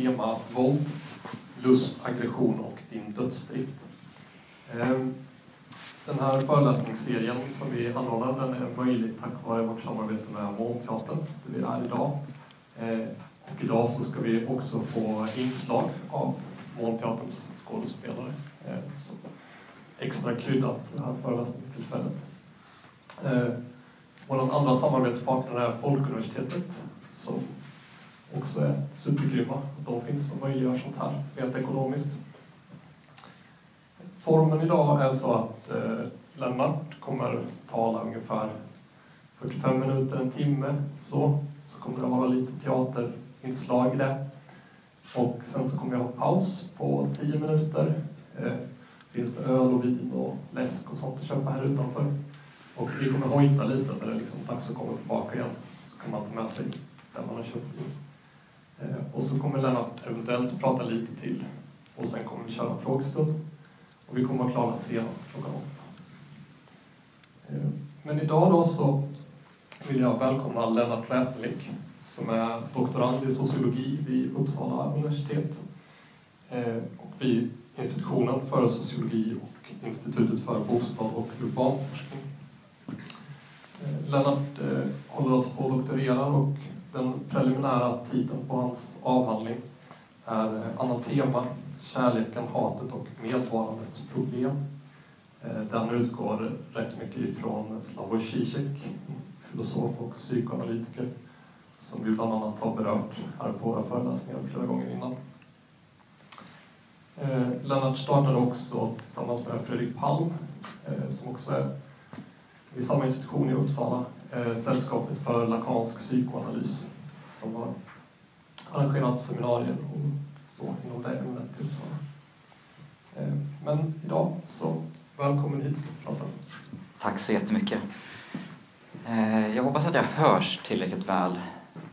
tema våld, lust, aggression och din dödsdrift. Ehm, den här föreläsningsserien som vi anordnar den är möjlig tack vare vårt samarbete med Månteatern, där vi är idag. Ehm, och idag så ska vi också få inslag av Månteaterns skådespelare ehm, som extra krydda på det här föreläsningstillfället. Vår andra samarbetspartner är Folkuniversitetet som också är supergrymma. De finns och möjliggör sånt här rent ekonomiskt. Formen idag är så att eh, Lennart kommer tala ungefär 45 minuter, en timme så. Så kommer det vara lite teaterinslag i det. Och sen så kommer jag ha paus på 10 minuter. Eh, finns det öl och vin och läsk och sånt att köpa här utanför. Och vi kommer hojta lite när det är liksom dags att komma tillbaka igen. Så kan man ta med sig det man har köpt in. Eh, och så kommer Lennart eventuellt prata lite till. Och sen kommer vi köra frågestund. Och vi kommer vara klara senast klockan åtta. Eh, men idag då så vill jag välkomna Lennart Rätelik som är doktorand i sociologi vid Uppsala universitet eh, och vid institutionen för sociologi och Institutet för bostad och urban forskning. Lennart håller oss på att doktorera och den preliminära titeln på hans avhandling är Anatema, kärleken, hatet och medvarandets problem. Eh, den utgår rätt mycket ifrån Slavoj Zizek, filosof och psykoanalytiker, som vi bland annat har berört här på våra föreläsningar flera gånger innan. Eh, Lennart startade också tillsammans med Fredrik Palm, eh, som också är vid samma institution i Uppsala, Eh, sällskapet för lakansk psykoanalys som har arrangerat seminarier och så inom det ämnet i Uppsala. Eh, men idag, så välkommen hit och prata med oss. Tack så jättemycket. Eh, jag hoppas att jag hörs tillräckligt väl.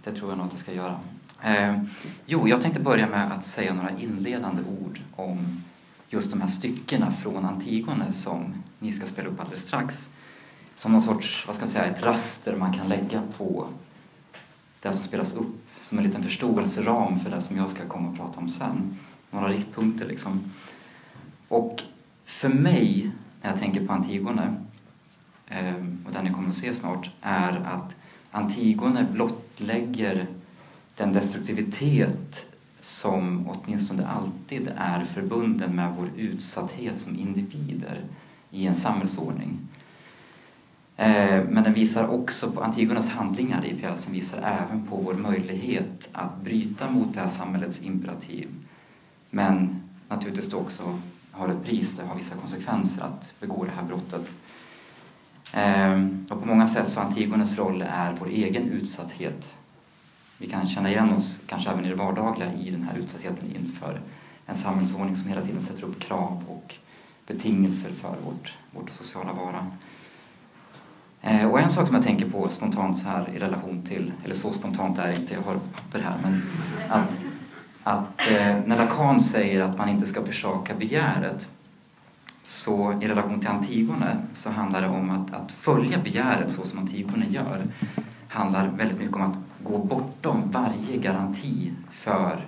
Det tror jag nog att jag ska göra. Jo, jag tänkte börja med att säga några inledande ord om just de här styckena från Antigone som ni ska spela upp alldeles strax som någon sorts, vad ska jag säga, ett raster man kan lägga på det som spelas upp som en liten förståelseram för det som jag ska komma och prata om sen. Några riktpunkter liksom. Och för mig, när jag tänker på Antigone, ehm, och den ni kommer att se snart, är att Antigone blottlägger den destruktivitet som åtminstone alltid är förbunden med vår utsatthet som individer i en samhällsordning. Eh, men den visar också på Antigonas handlingar i pjäsen visar även på vår möjlighet att bryta mot det här samhällets imperativ. Men naturligtvis då också har ett pris, det har vissa konsekvenser att begå det här brottet. Ehm, och på många sätt så Antigones roll är vår egen utsatthet. Vi kan känna igen oss, kanske även i det vardagliga, i den här utsattheten inför en samhällsordning som hela tiden sätter upp krav och betingelser för vårt, vårt sociala vara. Eh, och en sak som jag tänker på spontant så här i relation till, eller så spontant är det inte, jag har papper här, men att, att eh, när Lacan säger att man inte ska försaka begäret så i relation till Antigone så handlar det om att, att följa begäret så som Antigone gör handlar väldigt mycket om att gå bortom varje garanti för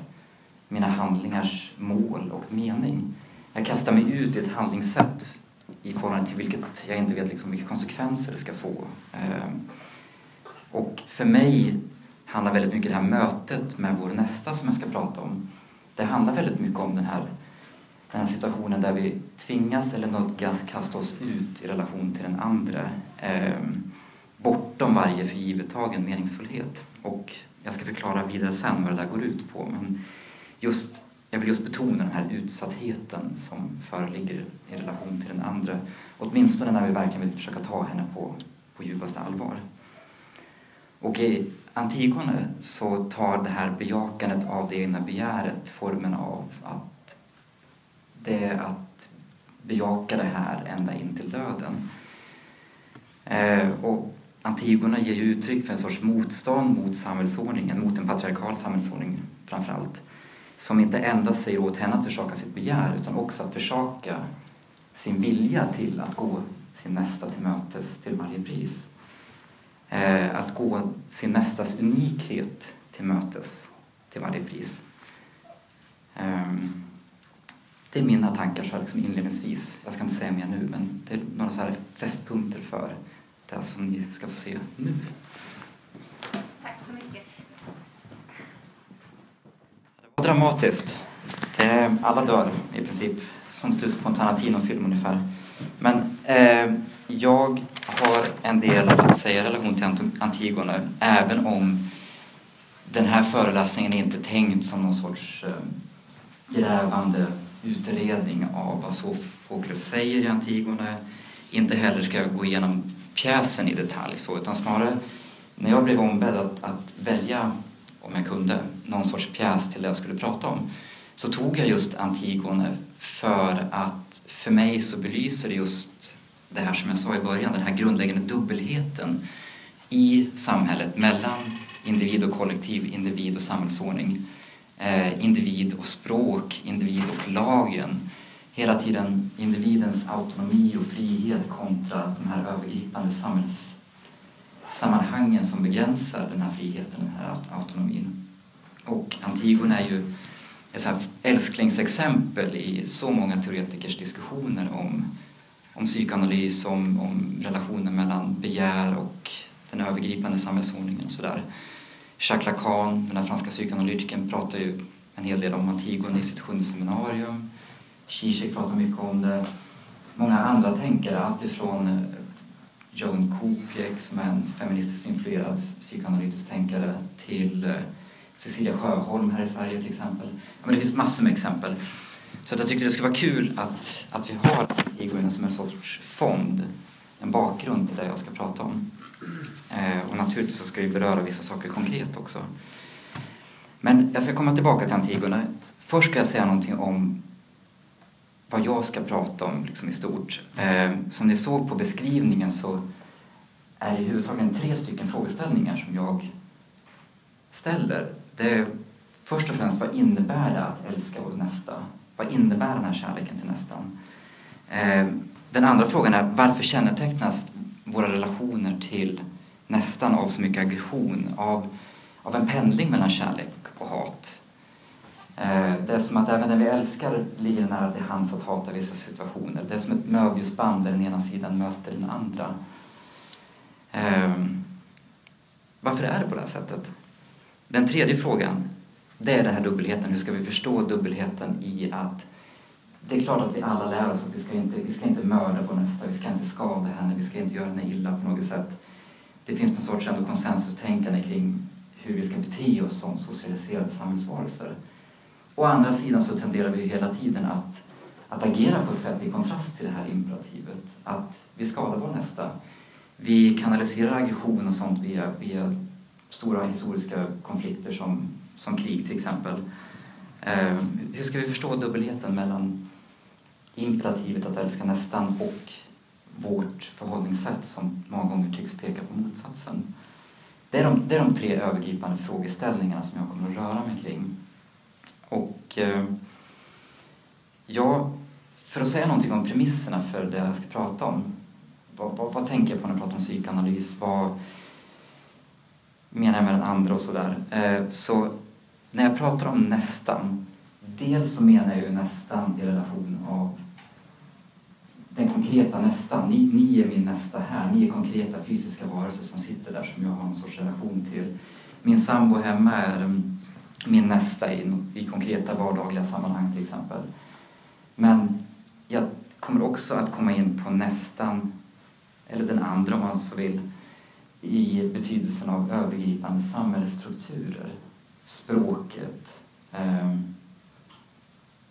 mina handlingars mål och mening. Jag kastar mig ut i ett handlingssätt i förhållande till vilket jag inte vet liksom vilka konsekvenser det ska få. Ehm, och för mig handlar väldigt mycket det här mötet med vår nästa som jag ska prata om. Det handlar väldigt mycket om den här, den här situationen där vi tvingas eller nödgas kasta oss ut i relation till den andra ehm, bortom varje förgivettagen meningsfullhet. Och jag ska förklara vidare sen vad det där går ut på. Men just jag vill just betona den här utsattheten som föreligger i relation till den andra. Åtminstone när vi verkligen vill försöka ta henne på, på djupaste allvar. Och i Antigone så tar det här bejakandet av det egna begäret formen av att det är att bejaka det här ända in till döden. Eh, och Antigone ger ju uttryck för en sorts motstånd mot samhällsordningen, mot en patriarkal samhällsordning framför allt som inte endast säger åt henne att försaka sitt begär utan också att försaka sin vilja till att gå sin nästa till mötes till varje pris. Eh, att gå sin nästas unikhet till mötes till varje pris. Ehm, det är mina tankar så här liksom inledningsvis. Jag ska inte säga mer nu, men det är några så här fästpunkter för det som ni ska få se nu. Tack så mycket. Det var dramatiskt. Eh, alla dör i princip, som slutet på en Tarantino-film ungefär. Men eh, jag har en del att säga i relation till Antigone, även om den här föreläsningen är inte tänkt som någon sorts eh, grävande utredning av vad Sofokles säger i Antigone. Inte heller ska jag gå igenom pjäsen i detalj så, utan snarare när jag blev ombedd att, att välja, om jag kunde, någon sorts pjäs till det jag skulle prata om så tog jag just Antigone för att för mig så belyser det just det här som jag sa i början, den här grundläggande dubbelheten i samhället mellan individ och kollektiv, individ och samhällsordning, eh, individ och språk, individ och lagen. Hela tiden individens autonomi och frihet kontra de här övergripande sammanhangen som begränsar den här friheten, den här autonomin. Och Antigone är ju ett så älsklingsexempel i så många teoretikers diskussioner om, om psykoanalys, om, om relationen mellan begär och den övergripande samhällsordningen och sådär. Jacques Lacan, den här franska psykoanalytikern, pratar ju en hel del om Antigone i sitt sjunde seminarium. Zizek pratar mycket om det. Många andra tänkare, alltifrån Joan Kupiek som är en feministiskt influerad psykoanalytisk tänkare till eh, Cecilia Sjöholm här i Sverige till exempel. men det finns massor med exempel. Så att jag tycker det skulle vara kul att, att vi har Antigone som en sorts fond, en bakgrund till det jag ska prata om. Eh, och naturligtvis så ska vi beröra vissa saker konkret också. Men jag ska komma tillbaka till Antigone. Först ska jag säga någonting om vad jag ska prata om liksom i stort. Eh, som ni såg på beskrivningen så är det i huvudsaken tre stycken frågeställningar som jag ställer. Det är först och främst vad innebär det att älska vår nästa? Vad innebär den här kärleken till nästan? Eh, den andra frågan är varför kännetecknas våra relationer till nästan av så mycket aggression, av, av en pendling mellan kärlek och hat. Eh, det är som att även när vi älskar ligger det nära till hands att hata vissa situationer. Det är som ett möbiusband där den ena sidan möter den andra. Eh, varför är det på det här sättet? Den tredje frågan, det är den här dubbelheten. Hur ska vi förstå dubbelheten i att det är klart att vi alla lär oss att vi ska inte, vi ska inte mörda vår nästa, vi ska inte skada henne, vi ska inte göra henne illa på något sätt. Det finns någon sorts ändå konsensustänkande kring hur vi ska bete oss som socialiserade samhällsvarelser. Å andra sidan så tenderar vi hela tiden att, att agera på ett sätt i kontrast till det här imperativet. Att vi skadar vår nästa. Vi kanaliserar aggression och sånt via, via stora historiska konflikter som, som krig till exempel. Eh, hur ska vi förstå dubbelheten mellan imperativet att älska nästan och vårt förhållningssätt som många gånger tycks peka på motsatsen? Det är de, det är de tre övergripande frågeställningarna som jag kommer att röra mig kring. Och eh, ja, för att säga någonting om premisserna för det jag ska prata om. Vad, vad, vad tänker jag på när jag pratar om psykoanalys? Vad menar jag med den andra och sådär? Eh, så när jag pratar om nästan, dels så menar jag ju nästan i relation av den konkreta nästan. Ni, ni är min nästa här. Ni är konkreta fysiska varelser som sitter där som jag har en sorts relation till. Min sambo hemma är min nästa i, i konkreta vardagliga sammanhang till exempel. Men jag kommer också att komma in på nästan, eller den andra om man så vill, i betydelsen av övergripande samhällsstrukturer. Språket, eh,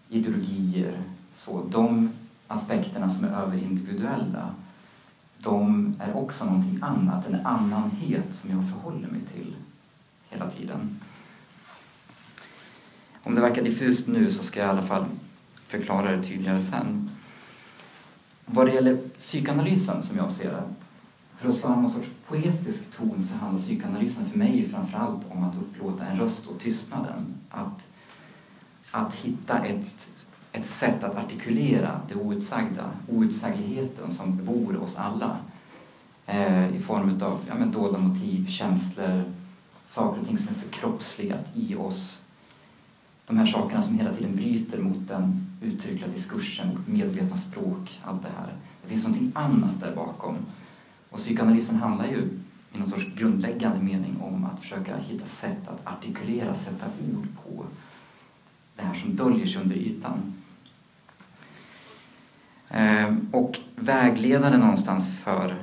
ideologier, så de aspekterna som är överindividuella de är också någonting annat, en annanhet som jag förhåller mig till hela tiden. Om det verkar diffust nu så ska jag i alla fall förklara det tydligare sen. Vad det gäller psykoanalysen som jag ser det, för att slå någon sorts poetisk ton så handlar psykoanalysen för mig framförallt om att upplåta en röst åt tystnaden. Att, att hitta ett, ett sätt att artikulera det outsagda, outsägligheten som bor oss alla eh, i form av ja, men dolda motiv, känslor, saker och ting som är förkroppsligat i oss de här sakerna som hela tiden bryter mot den uttryckliga diskursen, mot medvetna språk, allt det här. Det finns någonting annat där bakom. Och psykoanalysen handlar ju i någon sorts grundläggande mening om att försöka hitta sätt att artikulera, sätta ord på det här som döljer sig under ytan. Ehm, och vägledare någonstans för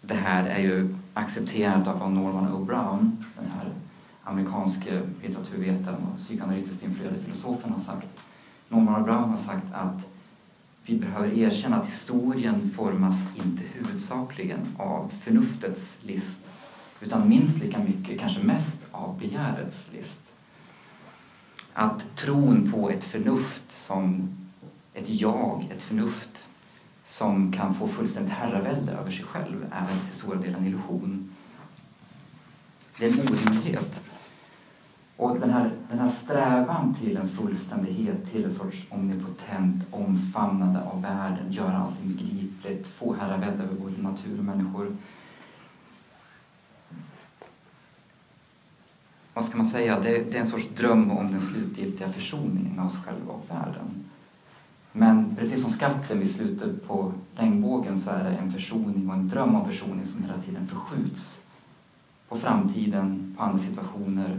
det här är ju accepterat av Norman O. Brown, den här amerikanske eh, litteraturvetaren och psykoanalytiskt influerade filosofen har sagt. Norman Brown har sagt att vi behöver erkänna att historien formas inte huvudsakligen av förnuftets list utan minst lika mycket, kanske mest, av begärets list. Att tron på ett förnuft som ett jag, ett förnuft som kan få fullständigt herravälde över sig själv är till stora delar en illusion. Det är en orimlighet. Och den här, den här strävan till en fullständighet, till en sorts omnipotent omfamnande av världen, göra allting begripligt, få herravälde över både natur och människor. Vad ska man säga? Det, det är en sorts dröm om den slutgiltiga försoningen av oss själva och världen. Men precis som skatten vid slutet på regnbågen så är det en försoning och en dröm om försoning som hela tiden förskjuts på framtiden, på andra situationer.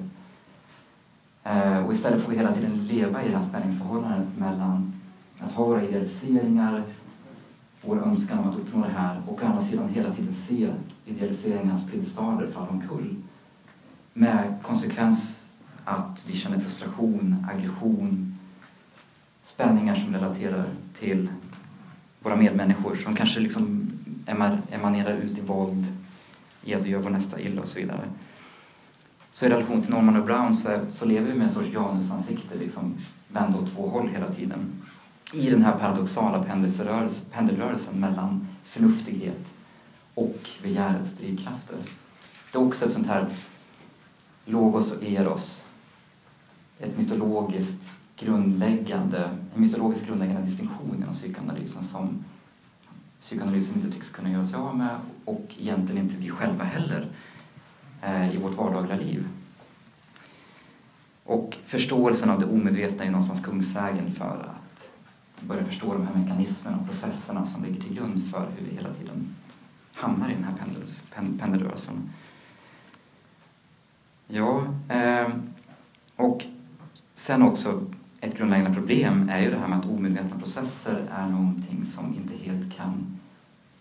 Eh, och istället får vi hela tiden leva i det här spänningsförhållandet mellan att ha våra idealiseringar, vår önskan om att uppnå det här och å andra sidan hela tiden se idealiseringarnas piedestaler falla omkull. Med konsekvens att vi känner frustration, aggression, spänningar som relaterar till våra medmänniskor som kanske liksom emanerar ut i våld, i att vi gör vår nästa illa och så vidare. Så i relation till Norman och Brown så, är, så lever vi med en sorts janusansikte, liksom vända åt två håll hela tiden. I den här paradoxala pendelrörelsen mellan förnuftighet och begärets drivkrafter. Det är också ett sånt här logos och eros, ett mytologiskt grundläggande, en mytologiskt grundläggande distinktion inom psykoanalysen som psykoanalysen inte tycks kunna göra sig av med och egentligen inte vi själva heller Eh, i vårt vardagliga liv. Och förståelsen av det omedvetna är någonstans kungsvägen för att börja förstå de här mekanismerna och processerna som ligger till grund för hur vi hela tiden hamnar i den här pendels, pendelrörelsen. Ja, eh, och sen också ett grundläggande problem är ju det här med att omedvetna processer är någonting som inte helt kan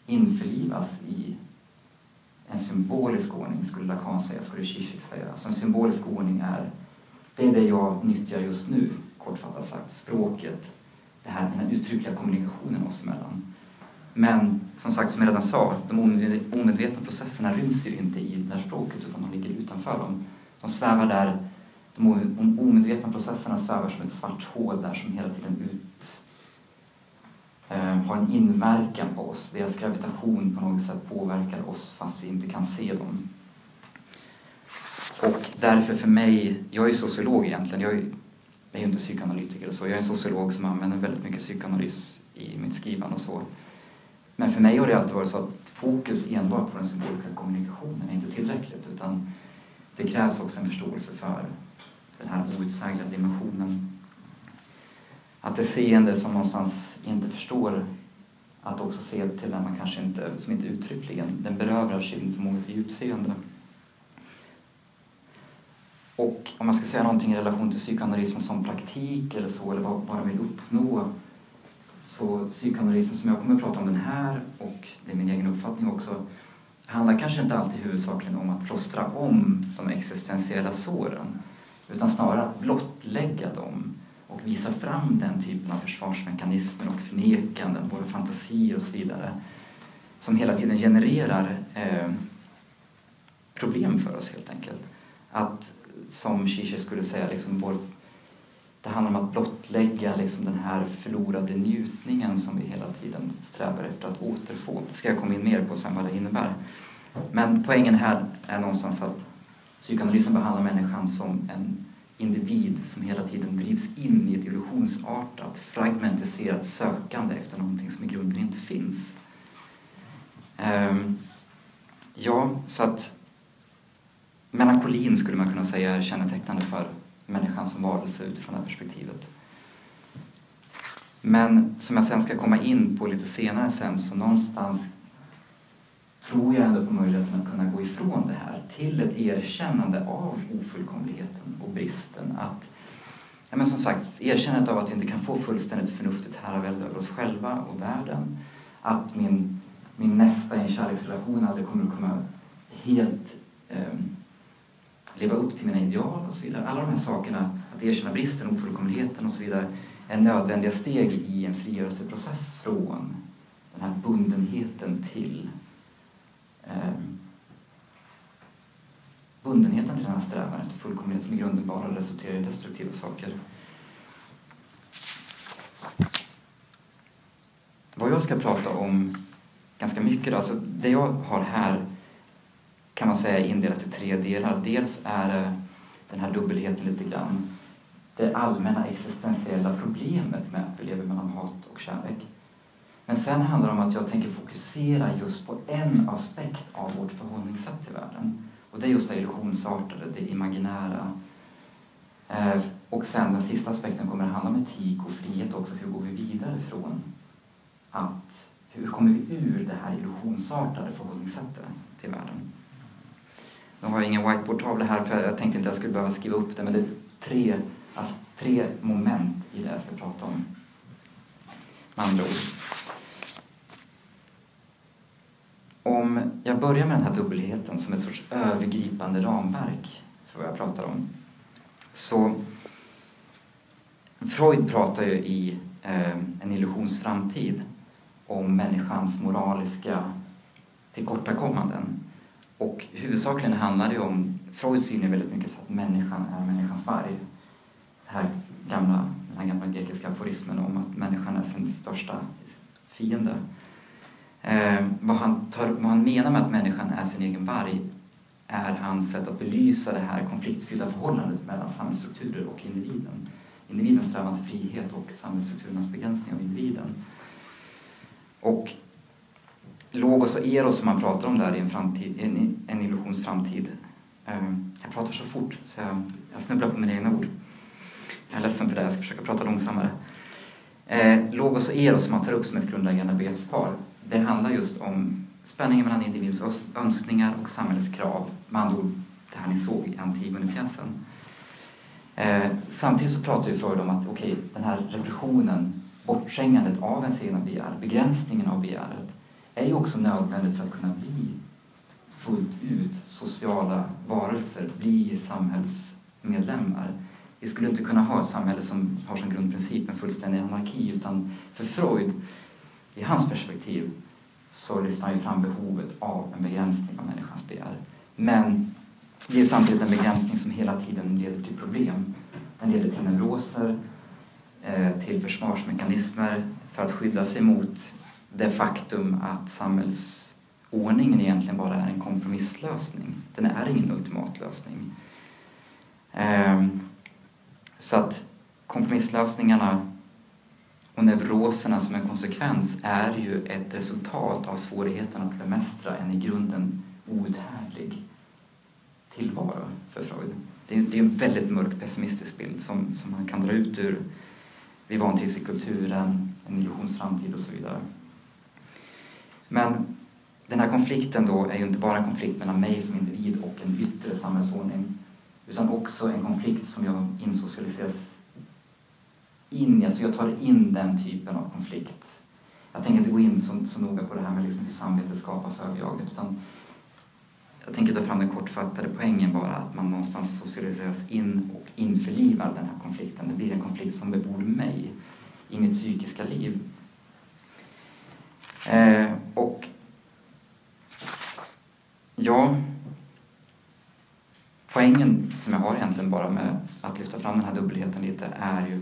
införlivas i en symbolisk ordning, skulle Lacan säga, skulle Zizek säga. Alltså en symbolisk ordning är, det är det jag nyttjar just nu, kortfattat sagt, språket, det här, den här uttryckliga kommunikationen oss emellan. Men som sagt, som jag redan sa, de omedvetna processerna ryms ju inte i det här språket utan de ligger utanför dem. De svävar där de omedvetna processerna svävar som ett svart hål där som hela tiden ut, Eh, har en inverkan på oss. Deras gravitation på något sätt påverkar oss fast vi inte kan se dem. Och därför för mig, jag är ju sociolog egentligen, jag är, jag är ju inte psykoanalytiker och så, jag är en sociolog som använder väldigt mycket psykoanalys i mitt skrivande och så. Men för mig har det alltid varit så att fokus enbart på den symboliska kommunikationen är inte tillräckligt utan det krävs också en förståelse för den här outsägliga dimensionen. Att det seende som någonstans inte förstår att också se till den man kanske inte, som inte uttryckligen, den berövrar sin förmåga till djupseende. Och om man ska säga någonting i relation till psykoanalysen som praktik eller så, eller vad, vad de vill uppnå, så psykoanalysen som jag kommer att prata om den här, och det är min egen uppfattning också, handlar kanske inte alltid huvudsakligen om att plåstra om de existentiella såren utan snarare att blottlägga dem och visa fram den typen av försvarsmekanismer och förnekanden, våra fantasier och så vidare, som hela tiden genererar eh, problem för oss helt enkelt. Att, som Zizek skulle säga, liksom vår, det handlar om att blottlägga liksom den här förlorade njutningen som vi hela tiden strävar efter att återfå. Det ska jag komma in mer på sen vad det innebär. Men poängen här är någonstans att Psykoanalysen behandlar människan som en individ som hela tiden drivs in i ett illusionsartat, fragmentiserat sökande efter någonting som i grunden inte finns. Ehm, ja, så att melankolin skulle man kunna säga är kännetecknande för människan som varelse utifrån det här perspektivet. Men som jag sen ska komma in på lite senare sen så någonstans tror jag ändå på möjligheten att kunna gå ifrån det här till ett erkännande av ofullkomligheten och bristen. Att, ja men som sagt, erkännandet av att vi inte kan få fullständigt förnuftigt herravälde över oss själva och världen. Att min, min nästa i en kärleksrelation aldrig kommer att kunna helt eh, leva upp till mina ideal och så vidare. Alla de här sakerna, att erkänna bristen, ofullkomligheten och så vidare, är nödvändiga steg i en frigörelseprocess från den här bundenheten till eh, bundenheten till den här strävan efter fullkomlighet som i grunden bara resulterar i destruktiva saker. Vad jag ska prata om ganska mycket, då, alltså det jag har här kan man säga är indelat i tre delar. Dels är det den här dubbelheten lite grann. Det allmänna existentiella problemet med att vi lever mellan hat och kärlek. Men sen handlar det om att jag tänker fokusera just på en aspekt av vårt förhållningssätt till världen. Och det är just det illusionsartade, det imaginära. Eh, och sen den sista aspekten kommer att handla om etik och frihet också. Hur går vi vidare från att, hur kommer vi ur det här illusionsartade förhållningssättet till världen? Nu har jag ingen whiteboardtavla här för jag tänkte inte jag skulle behöva skriva upp det men det är tre, alltså, tre moment i det jag ska prata om. Med andra ord. Om jag börjar med den här dubbelheten som ett sorts övergripande ramverk för vad jag pratar om. Så Freud pratar ju i eh, En illusions framtid om människans moraliska tillkortakommanden. Och huvudsakligen handlar det om, Freuds syn är väldigt mycket så att människan är människans varg. Det här gamla, den här gamla grekiska aforismen om att människan är sin största fiende. Eh, vad, han tar, vad han menar med att människan är sin egen varg är hans sätt att belysa det här konfliktfyllda förhållandet mellan samhällsstrukturer och individen. Individens strävan till frihet och samhällsstrukturernas begränsning av individen. Och Logos och Eros som man pratar om där i en, framtid, en, en illusions framtid. Eh, jag pratar så fort så jag, jag snubblar på mina egna ord. Jag är ledsen för det, jag ska försöka prata långsammare. Eh, Logos och Eros som man tar upp som ett grundläggande begreppspar det handlar just om spänningen mellan individens önskningar och samhällets krav. Med andra ord, det här ni såg i Antigone-pjäsen. Eh, samtidigt så pratar vi för om att okay, den här repressionen, bortträngandet av ens egna begär, begränsningen av begäret, är ju också nödvändigt för att kunna bli fullt ut sociala varelser, bli samhällsmedlemmar. Vi skulle inte kunna ha ett samhälle som har som grundprincip en fullständig anarki utan för Freud i hans perspektiv så lyfter han ju fram behovet av en begränsning av människans begär. Men det är ju samtidigt en begränsning som hela tiden leder till problem. Den leder till neuroser, eh, till försvarsmekanismer för att skydda sig mot det faktum att samhällsordningen egentligen bara är en kompromisslösning. Den är ingen ultimatlösning. Ehm, så att kompromisslösningarna och neuroserna som en konsekvens är ju ett resultat av svårigheten att bemästra en i grunden outhärdlig tillvaro för Freud. Det är, det är en väldigt mörk pessimistisk bild som, som man kan dra ut ur Vi vantrivs i kulturen, En illusions framtid och så vidare. Men den här konflikten då är ju inte bara en konflikt mellan mig som individ och en yttre samhällsordning utan också en konflikt som jag insocialiseras in alltså jag tar in den typen av konflikt. Jag tänker inte gå in så, så noga på det här med liksom hur samvetet skapas av jaget utan jag tänker ta fram den kortfattade poängen bara att man någonstans socialiseras in och införlivar den här konflikten. Det blir en konflikt som bebor mig i mitt psykiska liv. Eh, och ja, poängen som jag har egentligen bara med att lyfta fram den här dubbelheten lite är ju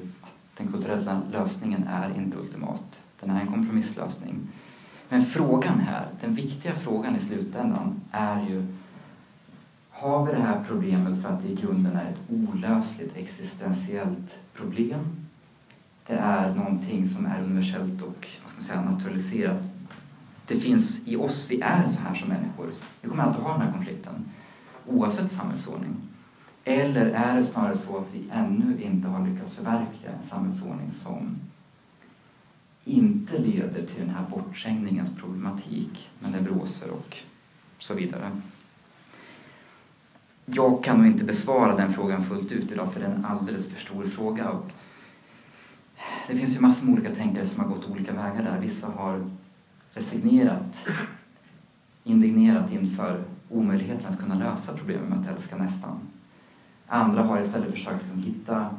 den kulturella lösningen är inte ultimat. Den är en kompromisslösning. Men frågan här, den viktiga frågan i slutändan är ju har vi det här problemet för att det i grunden är ett olösligt existentiellt problem? Det är någonting som är universellt och vad ska man säga, naturaliserat. Det finns i oss, vi är så här som människor. Vi kommer alltid ha den här konflikten oavsett samhällsordning. Eller är det snarare så att vi ännu inte har lyckats förverkliga en samhällsordning som inte leder till den här bortträngningens problematik med neuroser och så vidare. Jag kan nog inte besvara den frågan fullt ut idag för det är en alldeles för stor fråga. Och det finns ju massor med olika tänkare som har gått olika vägar där. Vissa har resignerat, indignerat inför omöjligheten att kunna lösa problemet med att älska nästan. Andra har istället försökt liksom hitta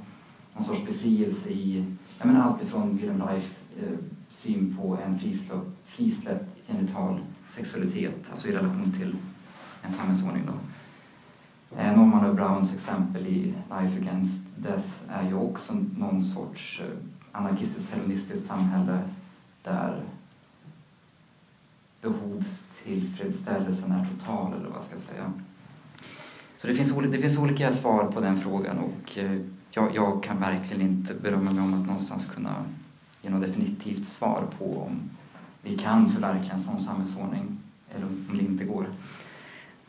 någon sorts befrielse i ja, men allt ifrån Wilhelm Reichs eh, syn på en frisläppt, frisläppt genital sexualitet, alltså i relation till en samhällsordning. Då. Eh, Norman och Browns exempel i Life Against Death är ju också någon sorts eh, anarkistiskt hedonistiskt samhälle där behovstillfredsställelsen är total, eller vad ska jag säga. Så det finns, det finns olika svar på den frågan och eh, jag, jag, kan verkligen inte berömma mig om att någonstans kunna ge något definitivt svar på om vi kan förverkliga en sån samhällsordning eller om det inte går.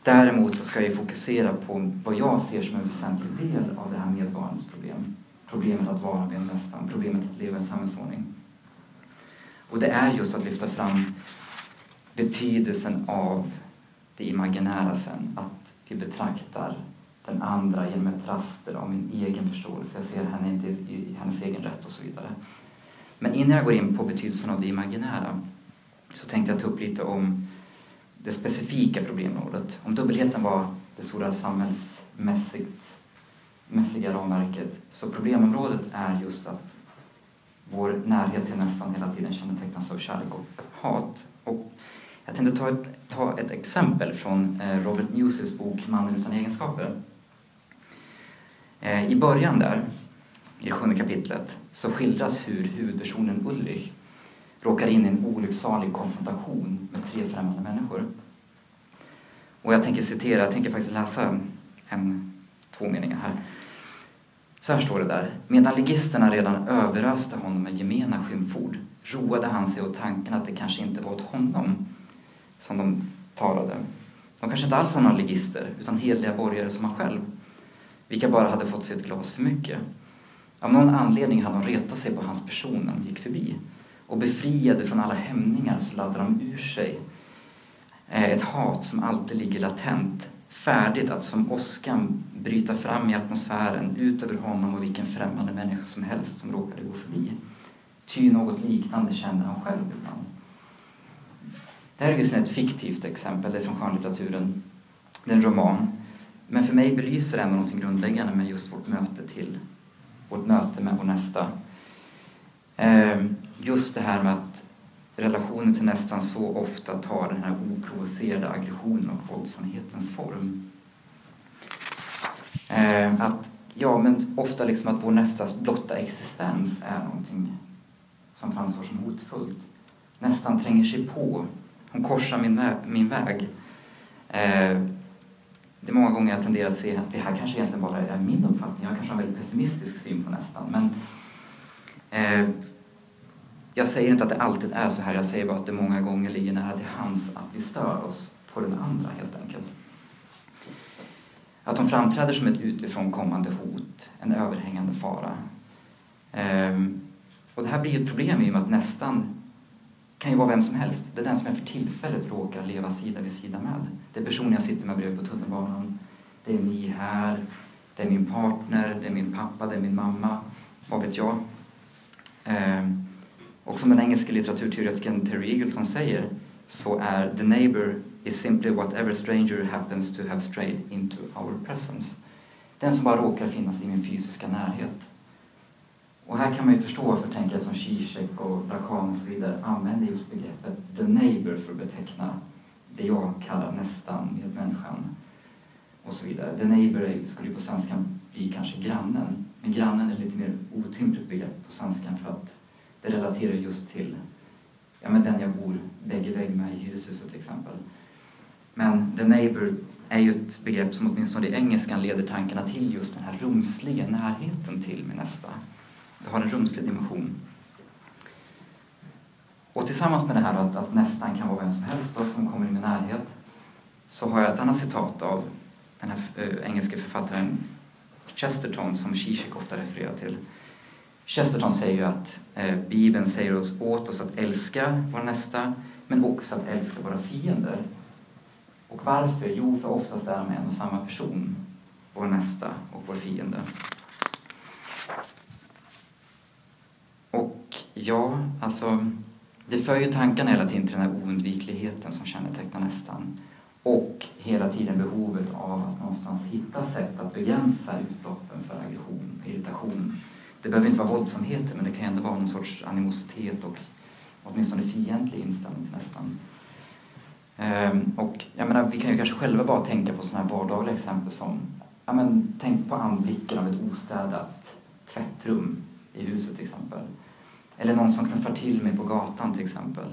Däremot så ska jag fokusera på vad jag ser som en väsentlig del av det här medborgarens problem. Problemet att vara med nästan, problemet att leva i en samhällsordning. Och det är just att lyfta fram betydelsen av det imaginära sen, att vi betraktar den andra genom ett raster av min egen förståelse. Jag ser henne inte i hennes egen rätt och så vidare. Men innan jag går in på betydelsen av det imaginära så tänkte jag ta upp lite om det specifika problemområdet. Om dubbelheten var det stora samhällsmässiga ramverket så problemområdet är just att vår närhet till nästan hela tiden kännetecknas av kärlek och hat. Och jag tänkte ta ett, ta ett exempel från eh, Robert Muses bok Mannen utan egenskaper. Eh, I början där, i det sjunde kapitlet, så skildras hur huvudpersonen Ulrich råkar in i en olycksalig konfrontation med tre främmande människor. Och jag tänker citera, jag tänker faktiskt läsa en, två meningar här. Så här står det där. Medan ligisterna redan överöste honom med gemena skymford roade han sig åt tanken att det kanske inte var åt honom som de talade. De kanske inte alls var några ligister, utan hedliga borgare som han själv, vilka bara hade fått sig ett glas för mycket. Av någon anledning hade de retat sig på hans person när de gick förbi och befriade från alla hämningar så laddade de ur sig eh, ett hat som alltid ligger latent, färdigt att som åskan bryta fram i atmosfären ut över honom och vilken främmande människa som helst som råkade gå förbi. Ty något liknande kände han själv ibland. Det här är visserligen ett fiktivt exempel, det är från skönlitteraturen. Det är en roman. Men för mig belyser det ändå något grundläggande med just vårt möte till vårt möte med vår nästa. Eh, just det här med att relationen till nästan så ofta tar den här oprovocerade aggressionen och våldsamhetens form. Eh, att, ja, men ofta liksom att vår nästas blotta existens är någonting som framstår som hotfullt. Nästan tränger sig på. Hon korsar min, min väg. Eh, det är många gånger jag tenderar att se att det här kanske egentligen bara är min uppfattning. Jag kanske har en väldigt pessimistisk syn på nästan. Men eh, jag säger inte att det alltid är så här. Jag säger bara att det många gånger ligger nära till hands att vi stör oss på den andra helt enkelt. Att de framträder som ett utifrån kommande hot, en överhängande fara. Eh, och det här blir ett problem i och med att nästan kan ju vara vem som helst. Det är den som jag för tillfället råkar leva sida vid sida med. Det är personen jag sitter med bredvid på tunnelbanan. Det är ni här. Det är min partner, det är min pappa, det är min mamma. Vad vet jag? Eh, och som den engelska litteraturteoretikern Terry Eagleton säger så är the neighbor is simply whatever stranger happens to have strayed into our presence. Den som bara råkar finnas i min fysiska närhet. Och här kan man ju förstå varför tänkare som Zizek och Lacan och så vidare använder just begreppet the neighbor för att beteckna det jag kallar nästan medmänniskan och så vidare. The neighbor skulle ju på svenska bli kanske grannen, men grannen är lite mer otympligt begrepp på svenskan för att det relaterar just till ja, men den jag bor vägg i vägg med i hyreshuset till exempel. Men the neighbor är ju ett begrepp som åtminstone i engelskan leder tankarna till just den här rumsliga närheten till min nästa. Det har en rumslig dimension. Och tillsammans med det här att, att nästan kan vara vem som helst då, som kommer i min närhet så har jag ett annat citat av den här äh, engelske författaren Chesterton som Zizek ofta refererar till. Chesterton säger ju att äh, Bibeln säger oss, åt oss att älska vår nästa men också att älska våra fiender. Och varför? Jo, för oftast är de en och samma person. Vår nästa och vår fiende. Och ja, alltså det för ju tankarna hela tiden till den här oundvikligheten som kännetecknar nästan. Och hela tiden behovet av att någonstans hitta sätt att begränsa utloppen för aggression, irritation. Det behöver inte vara våldsamheter men det kan ju ändå vara någon sorts animositet och åtminstone fientlig inställning till nästan. Ehm, och jag menar, vi kan ju kanske själva bara tänka på sådana här vardagliga exempel som ja, men, tänk på anblicken av ett ostädat tvättrum i huset till exempel. Eller någon som knuffar till mig på gatan till exempel.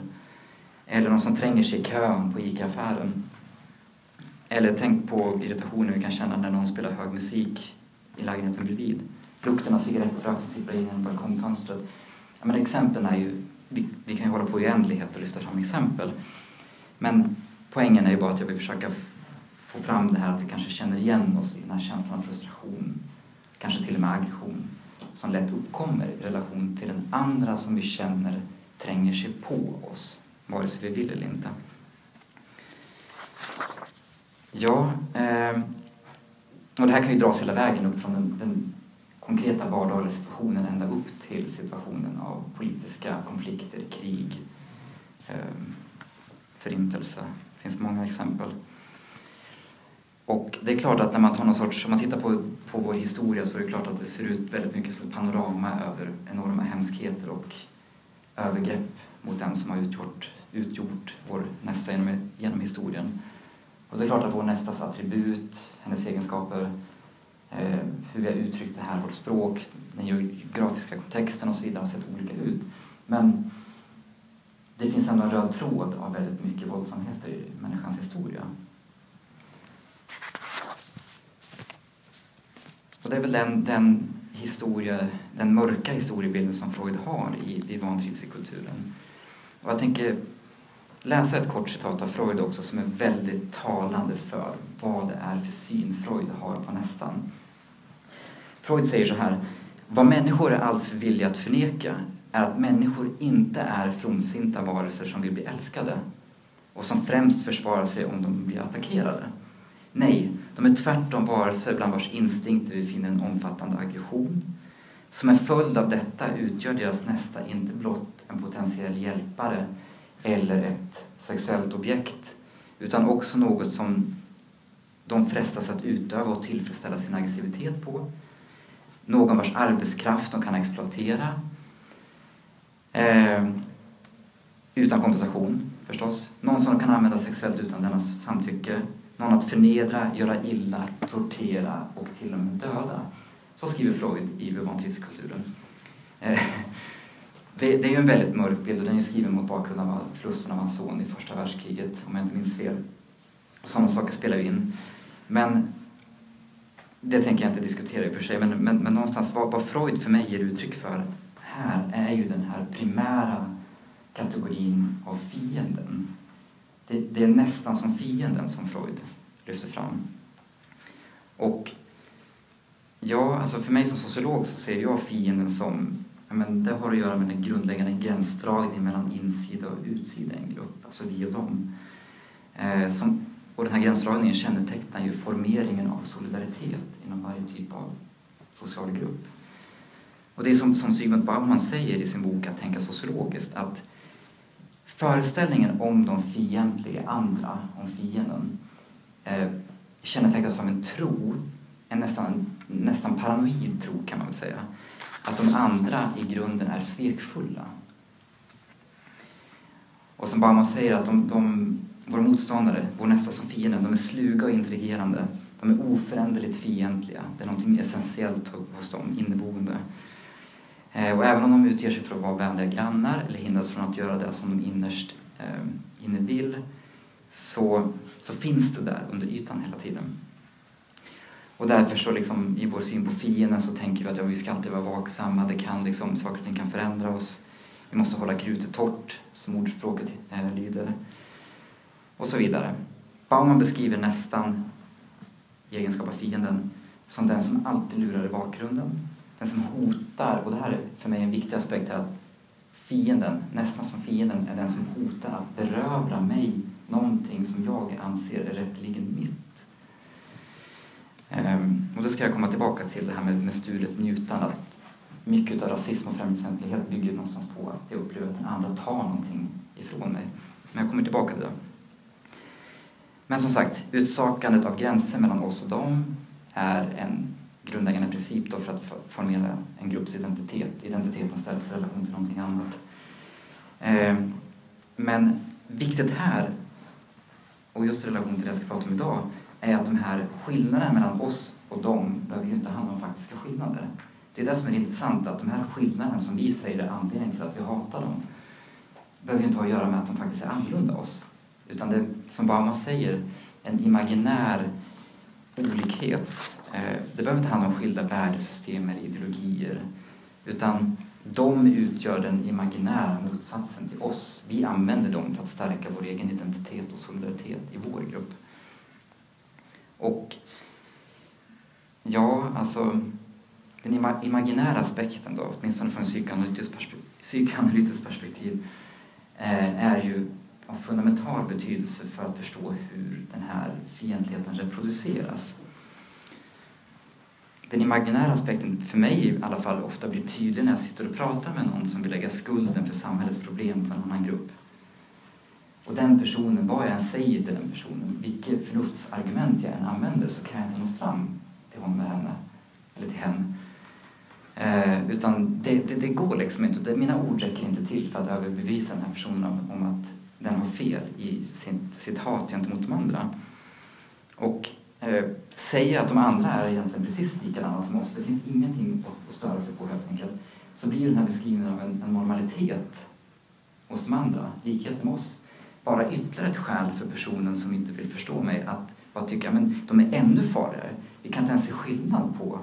Eller någon som tränger sig i kön på ICA-affären. Eller tänk på irritationen vi kan känna när någon spelar hög musik i lägenheten bredvid. Lukten av cigarettrök som sipprar in genom balkongfönstret. Ja, men exemplen är ju, vi, vi kan ju hålla på i oändlighet och lyfta fram exempel. Men poängen är ju bara att jag vill försöka få fram det här att vi kanske känner igen oss i den här känslan av frustration, kanske till och med aggression, som lätt uppkommer i relation till den andra som vi känner tränger sig på oss, vare sig vi vill eller inte. Ja, eh, och det här kan ju dras hela vägen upp från den, den konkreta vardagliga situationen ända upp till situationen av politiska konflikter, krig, eh, förintelse. Det finns många exempel. Och det är klart att när man tar någon sorts, om man tittar på, på vår historia så är det klart att det ser ut väldigt mycket som ett panorama över enorma hemskheter och övergrepp mot den som har utgjort, utgjort vår nästa genom, genom historien. Och det är klart att vår nästas attribut, hennes egenskaper, eh, hur vi har uttryckt det här, vårt språk, den geografiska kontexten och så vidare har sett olika ut. Men det finns ändå en röd tråd av väldigt mycket våldsamheter i människans historia. Och det är väl den, den, historia, den mörka historiebilden som Freud har i, i vantrivselkulturen. Och jag tänker läsa ett kort citat av Freud också som är väldigt talande för vad det är för syn Freud har på nästan. Freud säger så här, vad människor är alltför villiga att förneka är att människor inte är fromsinta varelser som vill bli älskade och som främst försvarar sig om de blir attackerade. Nej, de är tvärtom varelser bland vars instinkter vi finner en omfattande aggression. Som en följd av detta utgör deras nästa inte blott en potentiell hjälpare eller ett sexuellt objekt utan också något som de frestas att utöva och tillfredsställa sin aggressivitet på. Någon vars arbetskraft de kan exploatera eh, utan kompensation förstås. Någon som de kan använda sexuellt utan dennas samtycke någon att förnedra, göra illa, tortera och till och med döda. Så skriver Freud i Bevantrivselkulturen. Eh, det, det är ju en väldigt mörk bild och den är skriven mot bakgrund av förlusten av hans son i första världskriget, om jag inte minns fel. Sådana saker spelar ju in. Men det tänker jag inte diskutera i och för sig, men, men, men någonstans vad, vad Freud för mig ger uttryck för här är ju den här primära kategorin av fienden det, det, är nästan som fienden som Freud lyfter fram. Och ja, alltså för mig som sociolog så ser jag fienden som men det har att göra med den grundläggande gränsdragningen mellan insida och utsida i en grupp, alltså vi och dem. Eh, som, och den här gränsdragningen kännetecknar ju formeringen av solidaritet inom varje typ av social grupp. Och det är som, som Sigmund Bauman säger i sin bok Att tänka sociologiskt, att Föreställningen om de fientliga andra, om fienden, eh, kännetecknas av en tro, en nästan, nästan paranoid tro kan man väl säga, att de andra i grunden är svekfulla. Och som Bauman säger, att de, de, våra motståndare, vår nästa som fienden, de är sluga och intrigerande. De är oföränderligt fientliga. Det är något essentiellt hos dem, inneboende. Eh, och även om de utger sig för att vara vänliga grannar eller hindras från att göra det som de innerst eh, inne vill så, så finns det där under ytan hela tiden. Och därför så liksom, i vår syn på fienden så tänker vi att ja, vi ska alltid vara vaksamma, det kan liksom, saker och ting kan förändra oss. Vi måste hålla krutet torrt, som ordspråket eh, lyder. Och så vidare. Bauman beskriver nästan, i egenskap av fienden, som den som alltid lurar i bakgrunden. Den som hotar, och det här är för mig en viktig aspekt här, att fienden, nästan som fienden, är den som hotar att berövra mig någonting som jag anser är rätteligen mitt. Ehm, och då ska jag komma tillbaka till det här med, med stulet njutande, att mycket av rasism och främlingsfientlighet bygger någonstans på att jag upplever att den andra tar någonting ifrån mig. Men jag kommer tillbaka till det. Men som sagt, utsakandet av gränser mellan oss och dem är en grundläggande princip då för att formera en grupps identitet. Identiteten ställs i relation till någonting annat. Ehm, men viktigt här, och just i relation till det jag ska prata om idag, är att de här skillnaderna mellan oss och dem behöver ju inte handla om faktiska skillnader. Det är det som är intressant, att de här skillnaderna som vi säger är anledningen till att vi hatar dem behöver ju inte ha att göra med att de faktiskt är annorlunda oss. Utan det som Bauman säger, en imaginär olikhet. Eh, det behöver inte handla om skilda värdesystem eller ideologier. Utan de utgör den imaginära motsatsen till oss. Vi använder dem för att stärka vår egen identitet och solidaritet i vår grupp. Och ja, alltså den imaginära aspekten då, åtminstone från psykoanalytiskt perspektiv, psykoanalytiskt perspektiv eh, är ju av fundamental betydelse för att förstå hur den här fientligheten reproduceras. Den imaginära aspekten, för mig i alla fall, ofta blir tydlig när jag sitter och pratar med någon som vill lägga skulden för samhällets problem på en annan grupp. Och den personen, vad jag än säger till den personen, vilket förnuftsargument jag än använder så kan jag inte nå fram till honom eller henne, eller till henne. Eh, utan det, det, det, går liksom inte. Det, mina ord räcker inte till för att överbevisa den här personen om, om att den har fel i sitt, sitt hat gentemot de andra. Och Eh, säger att de andra är egentligen precis likadana som oss, det finns ingenting att, störa sig på helt enkelt, så blir den här beskrivningen av en, en normalitet hos de andra, likheten med oss, bara ytterligare ett skäl för personen som inte vill förstå mig att bara tycka men de är ännu farligare. Vi kan inte ens se skillnad på,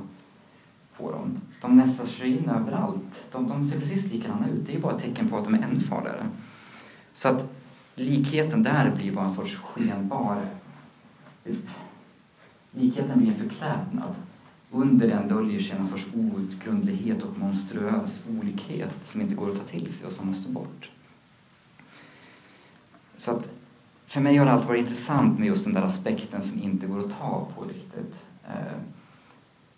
på dem. De nästar sig in överallt. De, de ser precis likadana ut. Det är bara ett tecken på att de är ännu farligare. Så att likheten där blir bara en sorts skenbar... Likheten blir en förklädnad. Under den döljer sig en sorts outgrundlighet och monstruös olikhet som inte går att ta till sig och som måste bort. Så att för mig har det alltid varit intressant med just den där aspekten som inte går att ta på riktigt. Eh,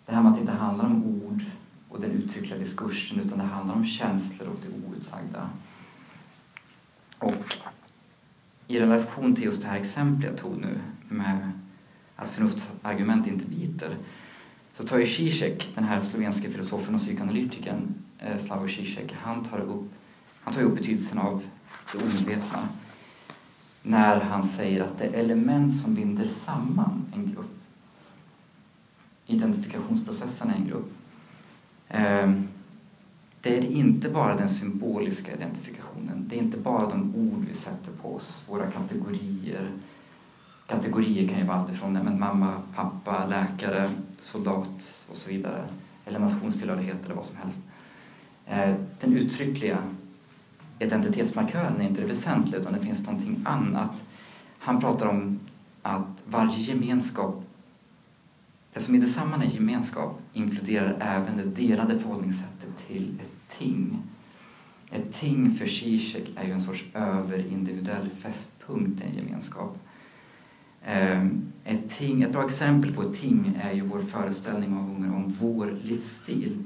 det här med att det inte handlar om ord och den uttryckliga diskursen utan det handlar om känslor och det outsagda. Och i relation till just det här exemplet jag tog nu med att förnuftsargument inte biter så tar ju Zizek, den här slovenske filosofen och psykoanalytikern eh, Slavoj Zizek, han tar upp, han tar upp betydelsen av det omedvetna när han säger att det element som binder samman en grupp, identifikationsprocessen i en grupp, eh, det är inte bara den symboliska identifikationen. Det är inte bara de ord vi sätter på oss, våra kategorier. Kategorier kan ju vara alltifrån men mamma, pappa, läkare, soldat och så vidare. Eller nationstillhörighet eller vad som helst. Eh, den uttryckliga identitetsmarkören är inte det väsentliga utan det finns någonting annat. Han pratar om att varje gemenskap det som i detsamma är gemenskap inkluderar även det delade förhållningssättet till ett ting. Ett ting för Zizek är ju en sorts överindividuell fästpunkt i en gemenskap. Ehm, ett, ting, ett bra exempel på ett ting är ju vår föreställning många gånger om vår livsstil.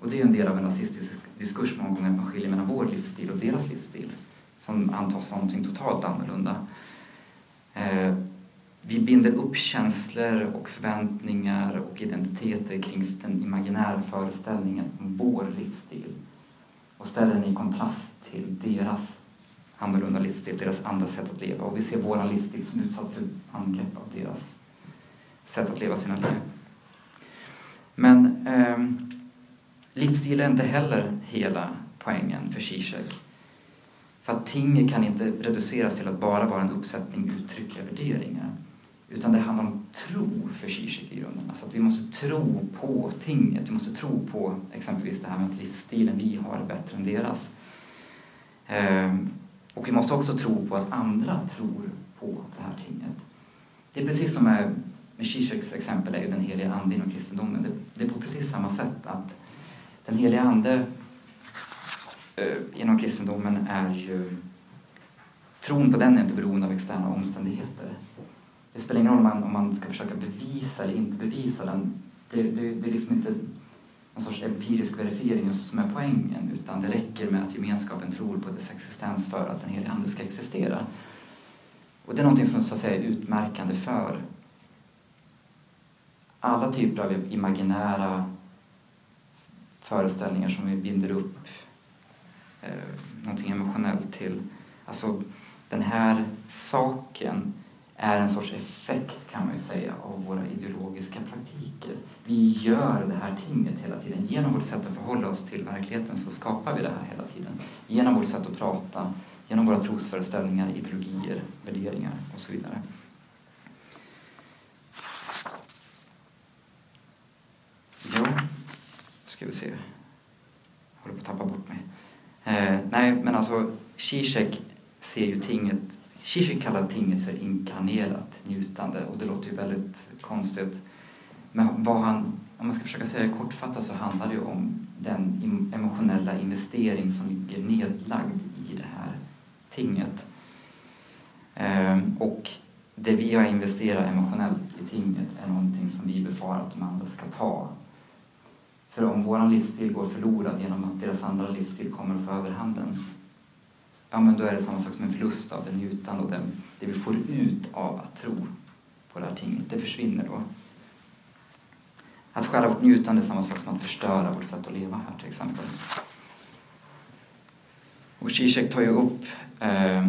Och det är ju en del av en rasistisk diskurs många gånger att man skiljer mellan vår livsstil och deras livsstil som antas vara någonting totalt annorlunda. Ehm, vi binder upp känslor och förväntningar och identiteter kring den imaginära föreställningen om vår livsstil och ställer den i kontrast till deras annorlunda livsstil, deras andra sätt att leva. Och vi ser vår livsstil som utsatt för angrepp av deras sätt att leva sina liv. Men eh, livsstil är inte heller hela poängen för Zizek. För att tinget kan inte reduceras till att bara vara en uppsättning uttryckliga värderingar. Utan det handlar om tro för Zizek i grunden. Alltså att vi måste tro på tinget. Vi måste tro på exempelvis det här med att livsstilen vi har är bättre än deras. Eh, och vi måste också tro på att andra tror på det här tinget. Det är precis som med med Zizeks exempel är ju den heliga ande inom kristendomen. Det, det är på precis samma sätt att den heliga ande eh, inom kristendomen är ju Tron på den är inte beroende av externa omständigheter. Det spelar ingen roll om man, om man ska försöka bevisa eller inte bevisa den. Det, det, det är liksom inte någon sorts empirisk verifiering som är poängen utan det räcker med att gemenskapen tror på dess existens för att den helige Ande ska existera. Och det är någonting som så att säga är utmärkande för alla typer av imaginära föreställningar som vi binder upp eh, någonting emotionellt till. Alltså den här saken är en sorts effekt kan man ju säga av våra ideologiska praktiker. Vi gör det här tinget hela tiden. Genom vårt sätt att förhålla oss till verkligheten så skapar vi det här hela tiden. Genom vårt sätt att prata, genom våra trosföreställningar, ideologier, värderingar och så vidare. Ja, ska vi se. Jag håller på att tappa bort mig. Eh, nej, men alltså Zizek ser ju tinget Zizek kallar tinget för inkarnerat njutande och det låter ju väldigt konstigt. Men vad han, om man ska försöka säga det kortfattat så handlar det ju om den emotionella investering som ligger nedlagd i det här tinget. Ehm, och det vi har investerat emotionellt i tinget är någonting som vi befarar att de andra ska ta. För om vår livsstil går förlorad genom att deras andra livsstil kommer att få överhanden ja, men då är det samma sak som en förlust av det njutande och det, det vi får ut av att tro på det här tinget, det försvinner då. Att stjäla vårt njutande är samma sak som att förstöra vårt sätt att leva här till exempel. Och Zizek tar ju upp eh,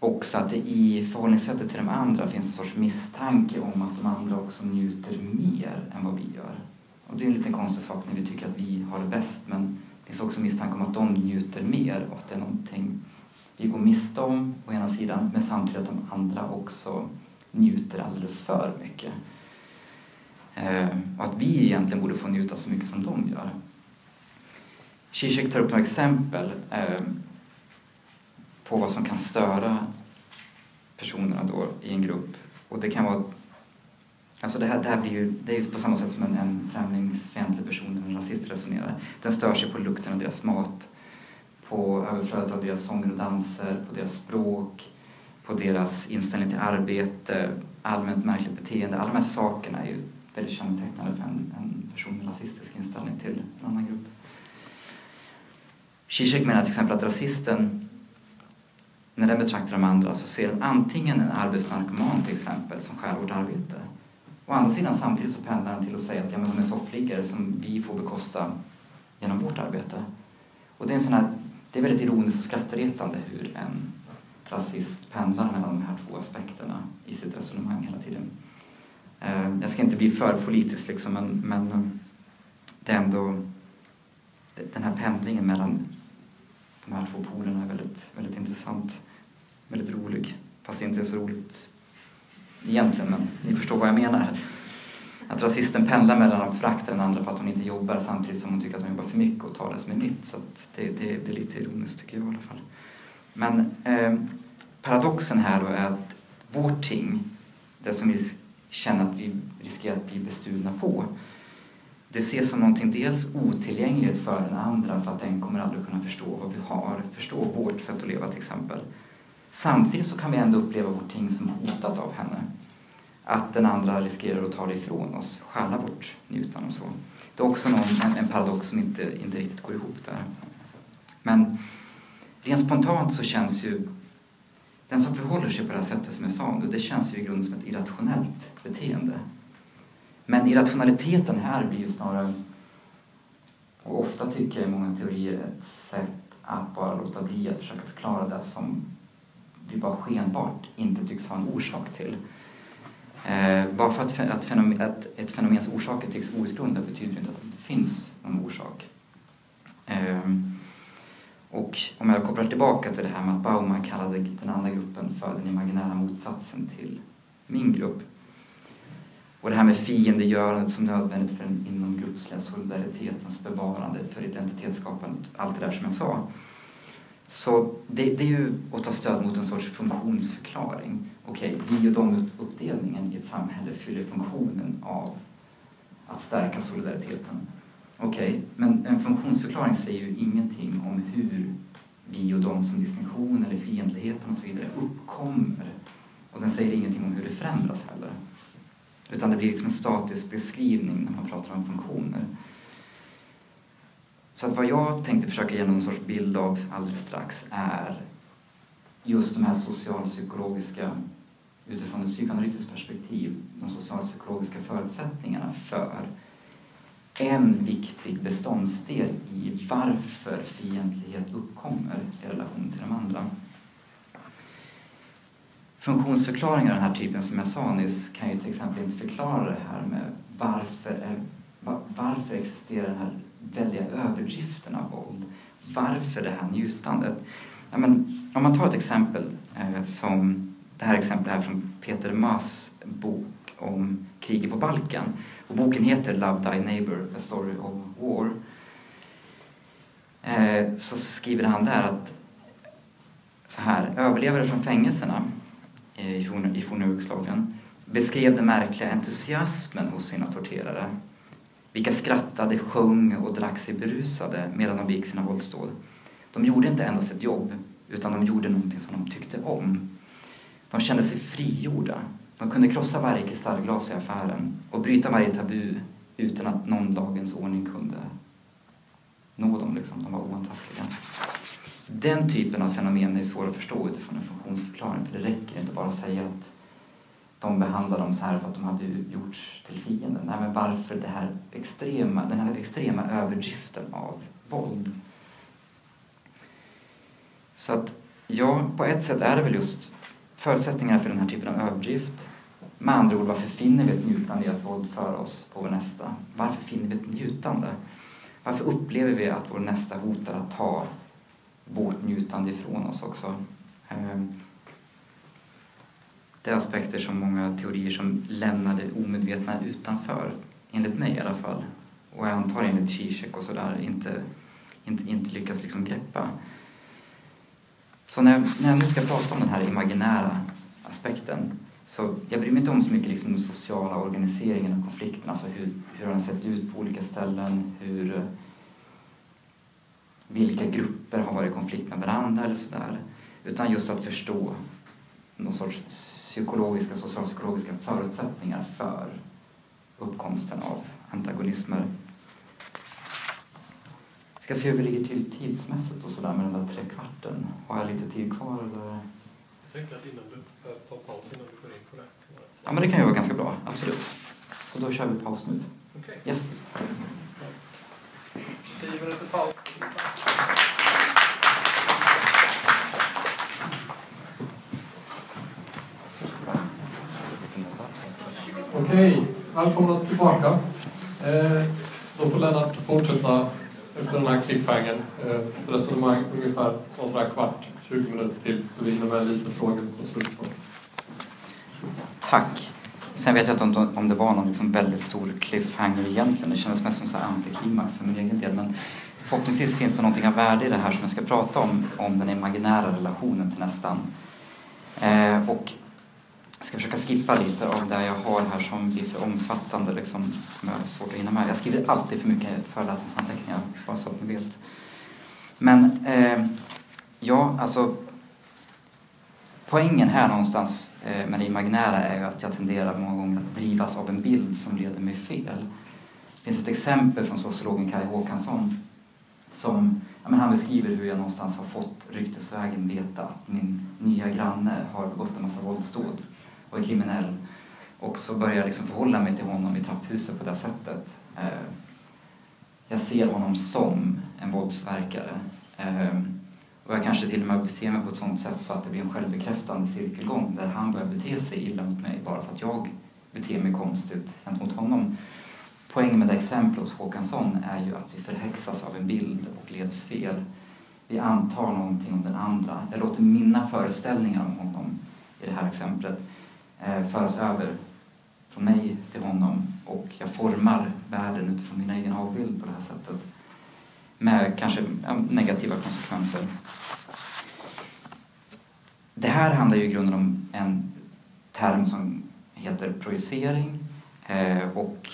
också att det i förhållningssättet till de andra finns en sorts misstanke om att de andra också njuter mer än vad vi gör. Och det är en liten konstig sak när vi tycker att vi har det bäst men finns också misstanke om att de njuter mer och att det är någonting vi går miste om å ena sidan men samtidigt att de andra också njuter alldeles för mycket. Eh, och att vi egentligen borde få njuta så mycket som de gör. Zizek tar upp några exempel eh, på vad som kan störa personerna då i en grupp. Och det kan vara Alltså det här, det här blir ju, det är ju på samma sätt som en, en främlingsfientlig person eller en rasist resonerar. Den stör sig på lukten av deras mat, på överflödet av deras sånger och danser, på deras språk, på deras inställning till arbete, allmänt märkligt beteende. Alla de här sakerna är ju väldigt kännetecknande för en, en person med rasistisk inställning till en annan grupp. Zizek menar till exempel att rasisten, när den betraktar de andra så ser den antingen en arbetsnarkoman till exempel som stjäl vårt arbete Å andra sidan samtidigt så pendlar han till att säga att ja, men de är soffliggare som vi får bekosta genom vårt arbete. Och det är, en sån här, det är väldigt ironiskt och skrattretande hur en rasist pendlar mellan de här två aspekterna i sitt resonemang hela tiden. Eh, jag ska inte bli för politisk liksom, men, men eh, det är ändå den här pendlingen mellan de här två polerna är väldigt, väldigt intressant, väldigt rolig. Fast det inte är så roligt egentligen, men ni förstår vad jag menar. Att rasisten pendlar mellan att förakta den andra för att hon inte jobbar samtidigt som hon tycker att hon jobbar för mycket och tar det som är mitt. Så det, det, det, är lite ironiskt tycker jag i alla fall. Men eh, paradoxen här då är att vårt ting, det som vi känner att vi riskerar att bli bestulna på, det ses som någonting dels otillgängligt för den andra för att den kommer aldrig kunna förstå vad vi har, förstå vårt sätt att leva till exempel. Samtidigt så kan vi ändå uppleva vårt ting som hotat av henne. Att den andra riskerar att ta det ifrån oss, stjäla bort njutan och så. Det är också någon, en, en paradox som inte, inte riktigt går ihop där. Men rent spontant så känns ju den som förhåller sig på det här sättet som jag sa nu, det känns ju i grunden som ett irrationellt beteende. Men irrationaliteten här blir ju snarare, och ofta tycker jag i många teorier, ett sätt att bara låta bli att försöka förklara det som vi bara skenbart inte tycks ha en orsak till. Eh, bara för att, att, fenomen, att ett fenomens orsaker tycks outgrundade betyder inte att det inte finns någon orsak. Eh, och om jag kopplar tillbaka till det här med att Bauman kallade den andra gruppen för den imaginära motsatsen till min grupp. Och det här med fiendegörandet som nödvändigt för den inomgruppsliga solidaritetens bevarande, för identitetsskapandet, allt det där som jag sa så det, det, är ju att ta stöd mot en sorts funktionsförklaring. Okej, okay, vi och de-uppdelningen i ett samhälle fyller funktionen av att stärka solidariteten. Okej, okay, men en funktionsförklaring säger ju ingenting om hur vi och de som distinktion eller fientligheten och så vidare uppkommer. Och den säger ingenting om hur det förändras heller. Utan det blir liksom en statisk beskrivning när man pratar om funktioner. Så att vad jag tänkte försöka ge någon sorts bild av alldeles strax är just de här socialpsykologiska, utifrån ett psykoanalytiskt perspektiv, de socialpsykologiska förutsättningarna för en viktig beståndsdel i varför fientlighet uppkommer i relation till de andra. Funktionsförklaringar av den här typen som jag sa nyss kan ju till exempel inte förklara det här med varför, är, varför existerar den här väldiga överdrifterna av våld? Varför det här njutandet? Ja, men, om man tar ett exempel eh, som det här exemplet här från Peter Maas bok om kriget på Balkan. Och boken heter Love Thy Neighbor, A Story of War. Eh, så skriver han där att så här, överlevare från fängelserna eh, i forna Jugoslavien beskrev den märkliga entusiasmen hos sina torterare. Vilka skrattade, sjöng och drack sig berusade medan de begick sina våldsdåd. De gjorde inte endast ett jobb, utan de gjorde någonting som de tyckte om. De kände sig frigjorda. De kunde krossa varje kristallglas i affären och bryta varje tabu utan att någon dagens ordning kunde nå dem. Liksom. De var oantastliga. Den typen av fenomen är svåra att förstå utifrån en funktionsförklaring för det räcker inte bara att säga att de behandlade dem så här för att de hade gjorts till fienden. Nej, men varför det här extrema, den här extrema överdriften av våld? Så att, ja, på ett sätt är det väl just förutsättningarna för den här typen av överdrift. Med andra ord, varför finner vi ett njutande i att våldföra oss på vår nästa? Varför finner vi ett njutande? Varför upplever vi att vår nästa hotar att ta vårt njutande ifrån oss också? Ehm, det är aspekter som många teorier som lämnar det omedvetna utanför, enligt mig i alla fall. Och jag antar enligt Zizek och sådär, inte, inte, inte lyckas liksom greppa. Så när jag, när jag nu ska prata om den här imaginära aspekten så jag bryr mig inte om så mycket liksom den sociala organiseringen av konflikten, alltså hur, hur har den sett ut på olika ställen, hur, vilka grupper har varit i konflikt med varandra eller sådär. Utan just att förstå någon sorts psykologiska, socialpsykologiska förutsättningar för uppkomsten av antagonismer. Ska se hur vi ligger till tidsmässigt och sådär med den där trekvarten. Har jag lite tid kvar eller? Sträckad innan du tar paus innan du går in på det. Ja men det kan ju vara ganska bra, absolut. Så då kör vi paus nu. Okej. Okay. Yes. Tio minuter paus. Okej, välkomna tillbaka. Eh, då får Lennart fortsätta efter den här cliffhangern. Eh, resonemang ungefär en sån här kvart, 20 minuter till, så vi hinner med lite frågor på slutet. Tack. Sen vet jag inte om, om det var någon liksom väldigt stor cliffhanger egentligen. Det kändes mest som så antiklimax för min egen del. Men förhoppningsvis finns det någonting av värde i det här som jag ska prata om, om den imaginära relationen till nästan. Eh, och ska försöka skippa lite av det jag har här som blir för omfattande, liksom, som jag har svårt att hinna med. Jag skriver alltid för mycket föreläsningsanteckningar, bara så att ni vet. Men eh, ja, alltså poängen här någonstans eh, med det imaginära är ju att jag tenderar många gånger att drivas av en bild som leder mig fel. Det finns ett exempel från sociologen Kaj Håkansson som ja, men han beskriver hur jag någonstans har fått ryktesvägen veta att min nya granne har begått en massa våldsdåd och är kriminell. Och så börjar jag liksom förhålla mig till honom i trapphuset på det sättet. Eh, jag ser honom som en våldsverkare. Eh, och jag kanske till och med beter mig på ett sånt sätt så att det blir en självbekräftande cirkelgång där han börjar bete sig illa mot mig bara för att jag beter mig konstigt gentemot honom. Poängen med det exemplet hos Håkansson är ju att vi förhäxas av en bild och leds fel. Vi antar någonting om den andra. Jag låter mina föreställningar om honom i det här exemplet Eh, föras över från mig till honom och jag formar världen utifrån min egen avbild på det här sättet med kanske negativa konsekvenser. det här handlar ju i grunden om en term som heter projicering eh, och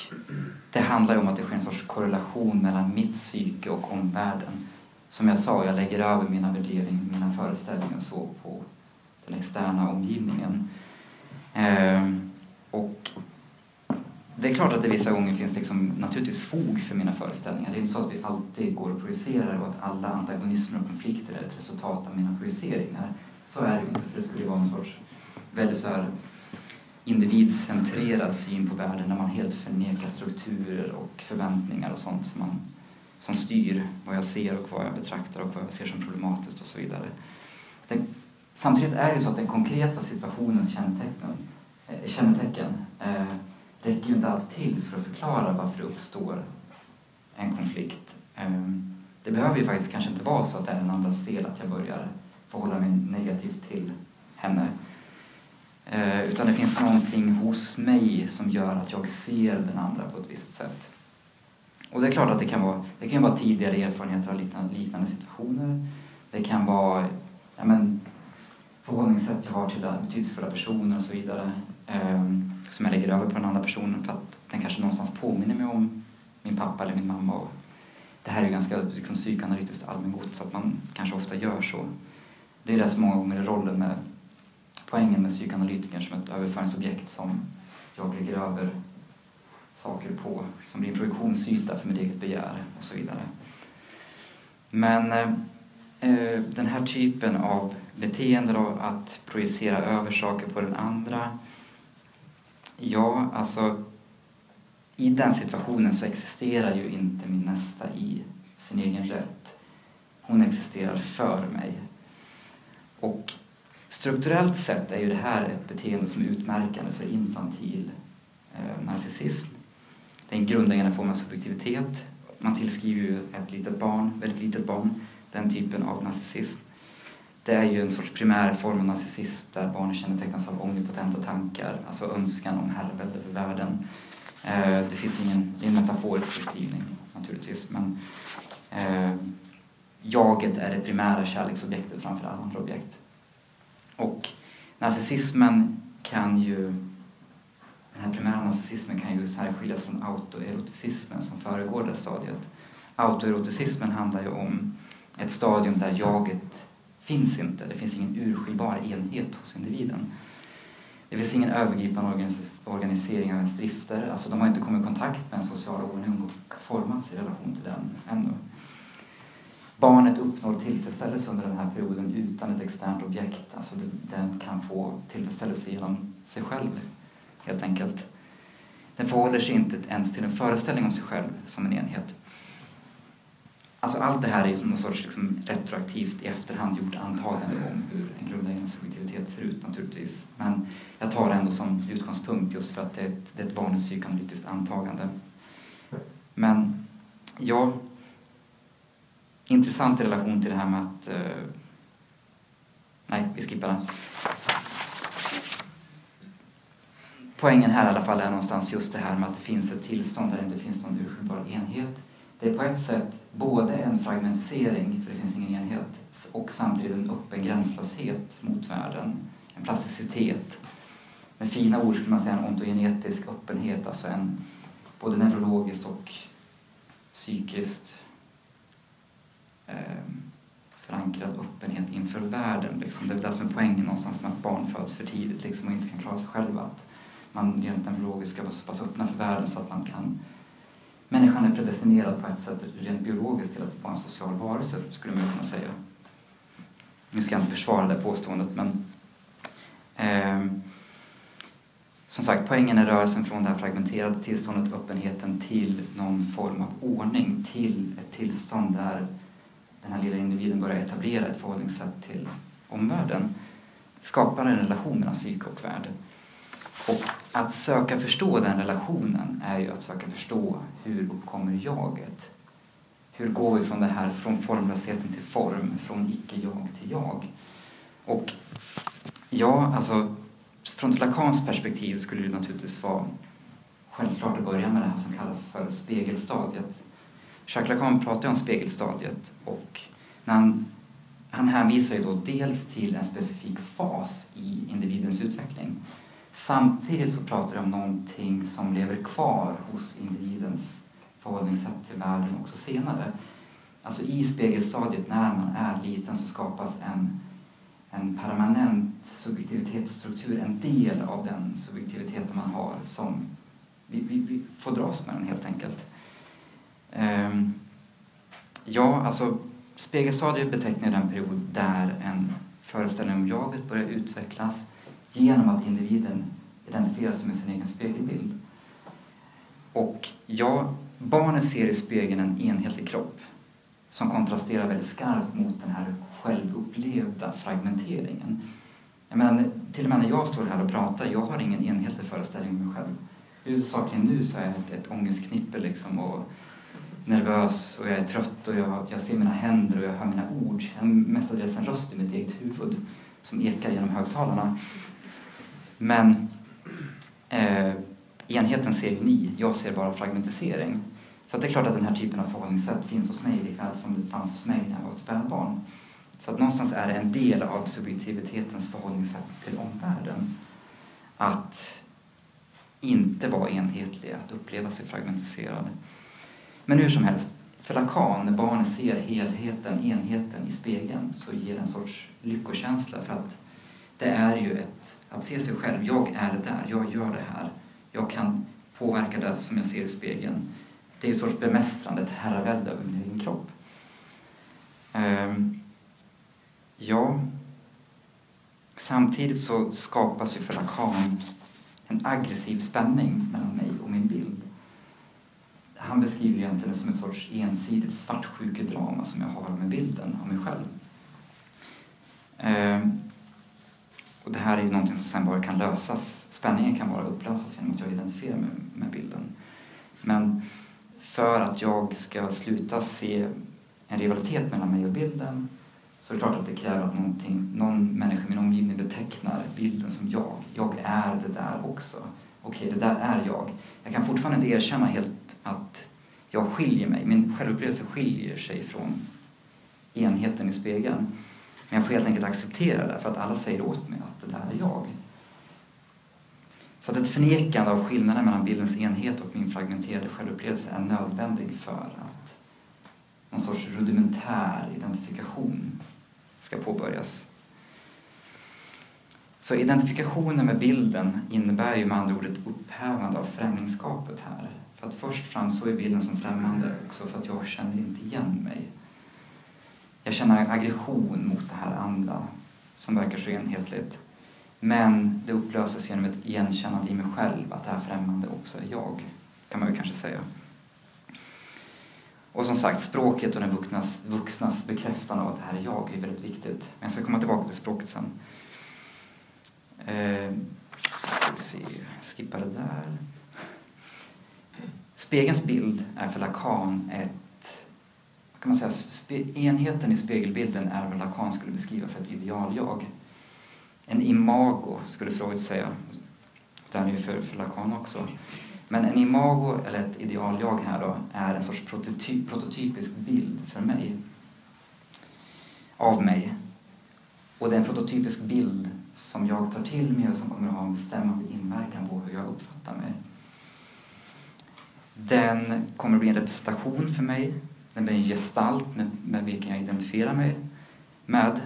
det handlar ju om att det sker en sorts korrelation mellan mitt psyke och omvärlden. Som jag sa, jag lägger över mina värderingar, mina föreställningar så på den externa omgivningen. Eh, och det är klart att det vissa gånger finns liksom naturligtvis fog för mina föreställningar. Det är inte så att vi alltid går och projicerar och att alla antagonismer och konflikter är ett resultat av mina projiceringar. Så är det ju inte, för det skulle vara en sorts väldigt så här individcentrerad syn på världen där man helt förnekar strukturer och förväntningar och sånt som, man, som styr vad jag ser och vad jag betraktar och vad jag ser som problematiskt och så vidare. Den, samtidigt är det så att den konkreta situationens kännetecken, eh, kännetecken eh, räcker ju inte alltid till för att förklara varför det uppstår en konflikt. Eh, det behöver ju faktiskt kanske inte vara så att det är den andras fel att jag börjar förhålla mig negativt till henne. Eh, utan det finns någonting hos mig som gör att jag ser den andra på ett visst sätt. Och det är klart att det kan vara, det kan vara tidigare erfarenheter av liknande, liknande situationer. Det kan vara ja, men, förhållningssätt jag har till betydelsefulla personer och så vidare. Eh, som jag lägger över på den andra personen för att den kanske någonstans påminner mig om min pappa eller min mamma. Och det här är ju ganska liksom, psykoanalytiskt allmängods så att man kanske ofta gör så. Det är det som många gånger är rollen med poängen med psykoanalytikern som ett överföringsobjekt som jag lägger över saker på, som blir en projektionsyta för mitt eget begär och så vidare. Men eh, eh den här typen av beteende då, att projicera över saker på den andra, ja, alltså i den situationen så existerar ju inte min nästa i sin egen rätt. Hon existerar för mig. Och strukturellt sett är ju det här ett beteende som är utmärkande för infantil eh, narcissism. Det är en grundläggande form av subjektivitet. Man tillskriver ju ett litet barn, väldigt litet barn, den typen av narcissism. Det är ju en sorts primär form av narcissism där barnet kännetecknas av omnipotenta tankar, alltså önskan om herravälde över världen. Eh, det finns ingen, det är en metaforisk beskrivning naturligtvis, men eh, jaget är det primära kärleksobjektet framför alla andra objekt. Och narcissismen kan ju, den här primära narcissismen kan ju särskiljas från autoeroticismen som föregår det stadiet. Autoeroticismen handlar ju om ett stadium där jaget finns inte, det finns ingen urskiljbar enhet hos individen. Det finns ingen övergripande organisering av ens drifter, alltså de har inte kommit i kontakt med en social ordning och formats i relation till den ännu. Barnet uppnår tillfredsställelse under den här perioden utan ett externt objekt. Alltså den kan få tillfredsställelse genom sig själv, helt enkelt. Den förhåller sig inte ens till en föreställning om sig själv som en enhet. Alltså allt det här är ju som någon sorts liksom retroaktivt i efterhand gjort antagande om hur en grundläggande subjektivitet ser ut naturligtvis. Men jag tar det ändå som utgångspunkt just för att det är ett, det är ett vanligt psykoanalytiskt antagande. Men ja, intressant i relation till det här med att... Eh, nej, vi skippar den. Poängen här i alla fall är någonstans just det här med att det finns ett tillstånd där det inte finns någon urskiljbar enhet. Det är på ett sätt både en fragmentisering, för det finns ingen enhet, och samtidigt en öppen gränslöshet mot världen. En plasticitet. Med fina ord skulle man säga en ontogenetisk öppenhet, alltså en både neurologiskt och psykiskt eh, förankrad öppenhet inför världen. Liksom. Det är det som är poängen någonstans med att barn föds för tidigt liksom, och inte kan klara sig själva. Att man rent neurologiskt ska vara så pass öppna för världen så att man kan Människan är predestinerad på ett sätt rent biologiskt till att vara en social varelse, skulle man kunna säga. Nu ska jag inte försvara det påståendet, men eh, som sagt, poängen är rörelsen från det här fragmenterade tillståndet, öppenheten, till någon form av ordning, till ett tillstånd där den här lilla individen börjar etablera ett förhållningssätt till omvärlden skapar en relation mellan psyke och värld. Och att söka förstå den relationen är ju att söka förstå hur uppkommer jaget? Hur går vi från det här, från formlösheten till form, från icke-jag till jag? Och ja, alltså från Lacans perspektiv skulle det naturligtvis vara självklart att börja med det här som kallas för spegelstadiet. Jacques Lacan pratar om spegelstadiet och när han han hänvisar ju då dels till en specifik fas i individens utveckling. Samtidigt så pratar han om någonting som lever kvar hos individens förhållningssätt till världen också senare. Alltså i spegelstadiet när man är liten så skapas en, en permanent subjektivitetsstruktur, en del av den subjektiviteten man har som vi, vi, vi får dras med den helt enkelt. Ehm, ja, alltså spegelstadiet betecknar den period där en föreställning om jaget börjar utvecklas genom att individen identifierar sig med sin egen spegelbild. Och ja, barnet ser i spegeln en enhetlig kropp som kontrasterar väldigt skarpt mot den här självupplevda fragmenteringen. Jag menar, till och med när jag står här och pratar, jag har ingen enhetlig föreställning om mig själv. Huvudsakligen nu så är jag ett, ett ångestknippe liksom och nervös och jag är trött och jag, jag ser mina händer och jag hör mina ord. Jag har mestadels en röst i mitt eget huvud som ekar genom högtalarna. Men eh, enheten ser ju ni, jag ser bara fragmentisering. Så det är klart att den här typen av förhållningssätt finns hos mig likväl som det fanns hos mig när jag var ett spädbarn. Så att någonstans är det en del av subjektivitetens förhållningssätt till omvärlden. Att inte vara enhetlig, att uppleva sig fragmentiserad. Men hur som helst, för Lacan, när barnet ser helheten, enheten i spegeln så ger det en sorts lyckokänsla för att det är ju ett, att se sig själv, jag är det där, jag gör det här, jag kan påverka det som jag ser i spegeln det är ett sorts bemästrande, ett herravälde över min egen kropp. Um, ja, samtidigt så skapas ju för Lacan en aggressiv spänning mellan mig och min bild. Han beskriver egentligen det som ett sorts ensidigt svartsjukedrama som jag har med bilden av mig själv. Ehm, och det här är ju någonting som sen bara kan lösas. Spänningen kan bara upplösas genom att jag identifierar mig med bilden. Men för att jag ska sluta se en rivalitet mellan mig och bilden så är det klart att det kräver att någon människa i min omgivning betecknar bilden som jag. Jag är det där också. Okej, det där är jag. Jag kan fortfarande inte erkänna helt att jag skiljer mig. Min självupplevelse skiljer sig från enheten i spegeln. Men jag får helt enkelt acceptera det för att alla säger åt mig att det där är jag. Så att ett förnekande av skillnaden mellan bildens enhet och min fragmenterade självupplevelse är nödvändig för att någon sorts rudimentär identifikation ska påbörjas. Så identifikationen med bilden innebär ju med andra ord ett upphävande av främlingskapet här. För att först framstår ju bilden som främmande också för att jag känner inte igen mig. Jag känner aggression mot det här andra som verkar så enhetligt. Men det upplöses genom ett igenkännande i mig själv att det här främmande också är jag, kan man ju kanske säga. Och som sagt, språket och den vuxnas, vuxnas bekräftande av att det här är jag är väldigt viktigt. Men jag ska komma tillbaka till språket sen. Eh, ska vi se, skippa det där. Spegelns bild är för Lacan ett kan man säga, enheten i spegelbilden är vad Lacan skulle beskriva för ett ideal-jag en imago, skulle Freud säga. Det är ju för, för Lacan också. Men en imago, eller ett ideal-jag här då, är en sorts prototyp, prototypisk bild för mig. Av mig. Och det är en prototypisk bild som jag tar till mig och som kommer att ha en bestämmande inverkan på hur jag uppfattar mig. Den kommer att bli en representation för mig. Den blir en gestalt med, med vilken jag identifierar mig med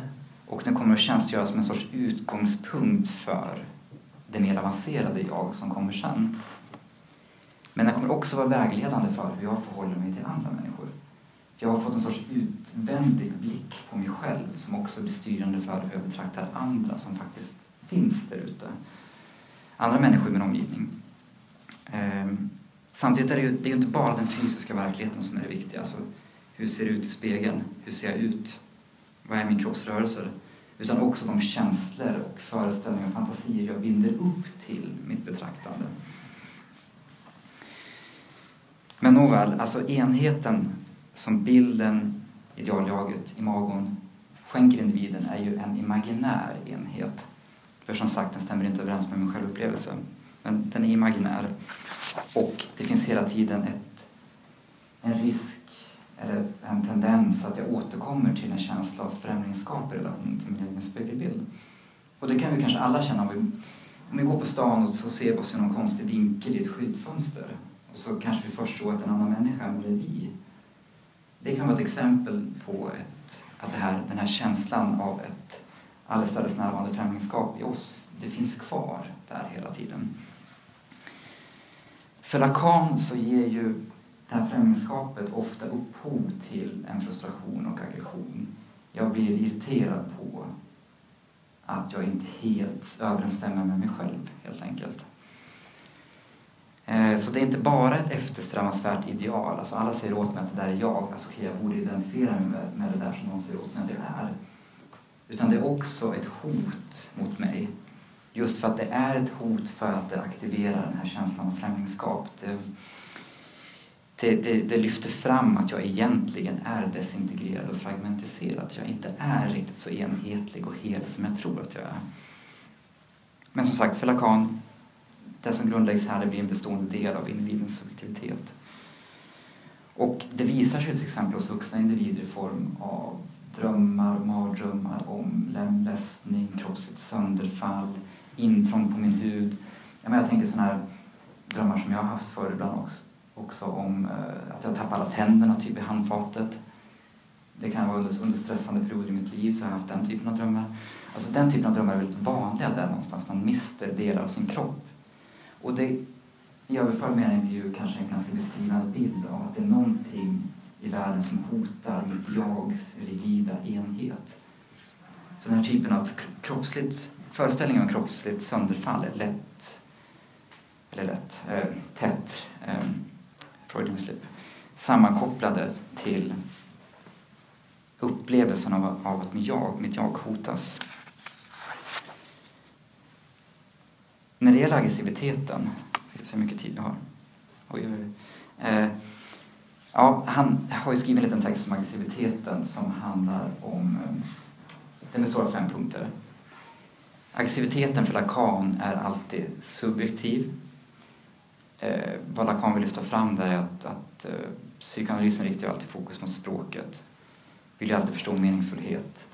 och den kommer att tjänstgöra som en sorts utgångspunkt för det mer avancerade jag som kommer sen. Men den kommer också vara vägledande för hur jag förhåller mig till andra människor. Jag har fått en sorts utvändig blick på mig själv som också blir styrande för hur jag betraktar andra som faktiskt finns där ute. Andra människor i min omgivning. Ehm, samtidigt är det ju det är inte bara den fysiska verkligheten som är det viktiga. Alltså, hur ser det ut i spegeln? Hur ser jag ut? vad är min kroppsrörelser? Utan också de känslor och föreställningar och fantasier jag binder upp till mitt betraktande. Men nåväl, alltså enheten som bilden, idealjaget, imagon skänker individen är ju en imaginär enhet. För som sagt, den stämmer inte överens med min självupplevelse. Men den är imaginär och det finns hela tiden ett, en risk eller en tendens att jag återkommer till en känsla av främlingskap i relation till min egen spegelbild. Och det kan vi kanske alla känna om vi, om vi går på stan och så ser vi oss i någon konstig vinkel i ett skyltfönster och så kanske vi först tror att en annan människa, men det är vi. Det kan vara ett exempel på ett, att det här, den här känslan av ett allestädes närvarande främlingskap i oss, det finns kvar där hela tiden. För Lacan så ger ju det här främlingskapet ofta upphov till en frustration och aggression. Jag blir irriterad på att jag inte helt överensstämmer med mig själv, helt enkelt. Eh, så det är inte bara ett eftersträvansvärt ideal. Alltså alla säger åt mig att det där är jag. Alltså, okay, jag borde identifiera mig med, med det där som någon säger åt mig att det är. Utan det är också ett hot mot mig. Just för att det är ett hot för att det aktiverar den här känslan av främlingskap. Det, det, det, det, lyfter fram att jag egentligen är desintegrerad och fragmentiserad. Att jag inte är riktigt så enhetlig och hel som jag tror att jag är. Men som sagt, för Lacan, det som grundläggs här det blir en bestående del av individens subjektivitet. Och det visar sig till exempel hos vuxna individer i form av drömmar, mardrömmar om lemlästning, kroppsligt sönderfall, intrång på min hud. Jag, menar, jag tänker sådana här drömmar som jag har haft förr ibland också också om eh, att jag tappar alla tänderna typ i handfatet. Det kan vara under, under stressande perioder i mitt liv så har jag haft den typen av drömmar. Alltså den typen av drömmar är väldigt vanliga där någonstans, man mister delar av sin kropp. Och det i överförd mening blir ju kanske en ganska beskrivande bild av att det är någonting i världen som hotar mitt jags rigida enhet. Så den här typen av kroppsligt, föreställningen om kroppsligt sönderfall är lätt, eller lätt, eh, tätt eh, Freudian slip, sammankopplade till upplevelsen av, av att mitt jag, mitt jag hotas. När det gäller aggressiviteten, ska se hur mycket tid jag har. Oj, oj, oj. Eh, ja, han har ju skrivit en liten text om aggressiviteten som handlar om, eh, den består av fem punkter. Aggressiviteten för Lacan är alltid subjektiv, eh, vad Lacan vill lyfta fram där är att, att eh, psykoanalysen riktar ju alltid fokus mot språket. Vill ju alltid förstå meningsfullhet.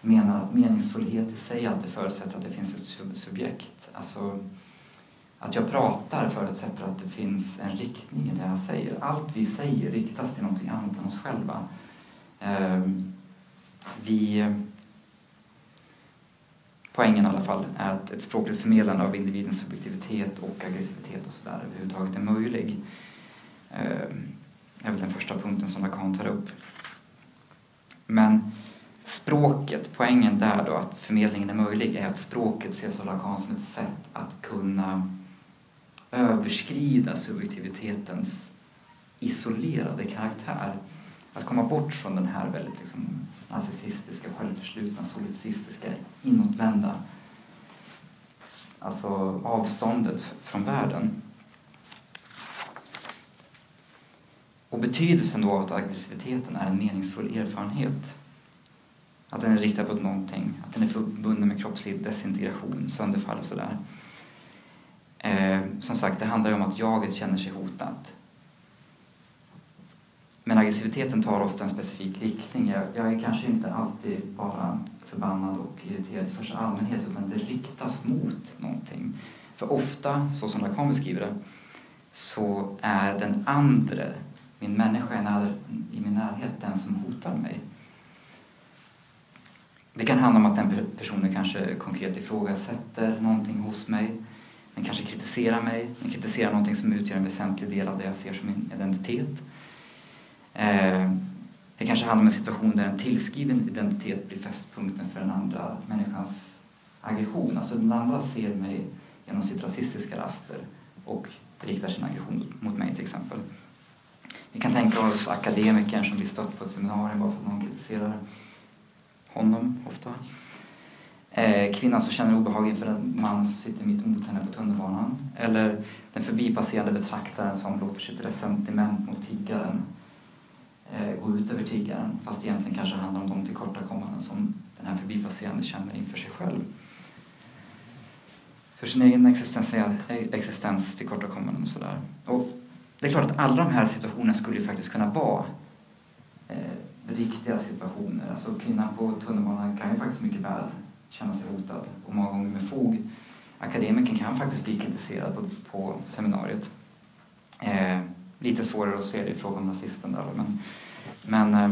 Menar att meningsfullhet i sig alltid förutsätter att det finns ett subjekt. Alltså, att jag pratar förutsätter att det finns en riktning i det jag säger. Allt vi säger riktas till någonting annat än oss själva. Eh, vi poängen i alla fall är att ett språkligt förmedlande av individens subjektivitet och aggressivitet och sådär överhuvudtaget är möjlig. Det är väl den första punkten som Lacan tar upp. Men språket, poängen där då att förmedlingen är möjlig är att språket ses av Lacan som ett sätt att kunna överskrida subjektivitetens isolerade karaktär. Att komma bort från den här väldigt liksom, narcissistiska, självförslutna, solipsistiska, inåtvända. Alltså avståndet från världen. Och betydelsen då av att aggressiviteten är en meningsfull erfarenhet. Att den är riktad på någonting, att den är förbunden med kroppslig desintegration, sönderfall och sådär. Eh, som sagt, det handlar ju om att jaget känner sig hotat. Men aggressiviteten tar ofta en specifik riktning. Jag, jag är kanske inte alltid bara förbannad och irriterad i största allmänhet utan det riktas mot någonting. För ofta, så som Lacan beskriver det, så är den andre, min människa i min närhet, den som hotar mig. Det kan handla om att den personen kanske konkret ifrågasätter någonting hos mig. Den kanske kritiserar mig, den kritiserar någonting som utgör en väsentlig del av det jag ser som min identitet. Eh, det kanske handlar om en situation där en tillskriven identitet blir fästpunkten för den andra människans aggression. Alltså den andra ser mig genom sitt rasistiska raster och riktar sin aggression mot mig till exempel. Vi kan tänka oss akademikern som blir stött på ett seminarium bara för att någon kritiserar honom ofta. Eh, kvinnan som känner obehag inför en man som sitter mitt emot henne på tunnelbanan. Eller den förbipasserande betraktaren som låter sitt resentiment mot tiggaren Eh, gå ut över tiggaren fast egentligen kanske handlar om de tillkortakommanden som den här förbipasserande känner inför sig själv. För sin egen existens, existens tillkortakommanden och sådär. Och det är klart att alla de här situationerna skulle ju faktiskt kunna vara eh, riktiga situationer. Alltså kvinnan på tunnelbanan kan ju faktiskt mycket väl känna sig hotad och många gånger med fog. Akademikern kan faktiskt bli kritiserad på, på seminariet. Eh, lite svårare att se det i fråga om rasisten där men, men eh,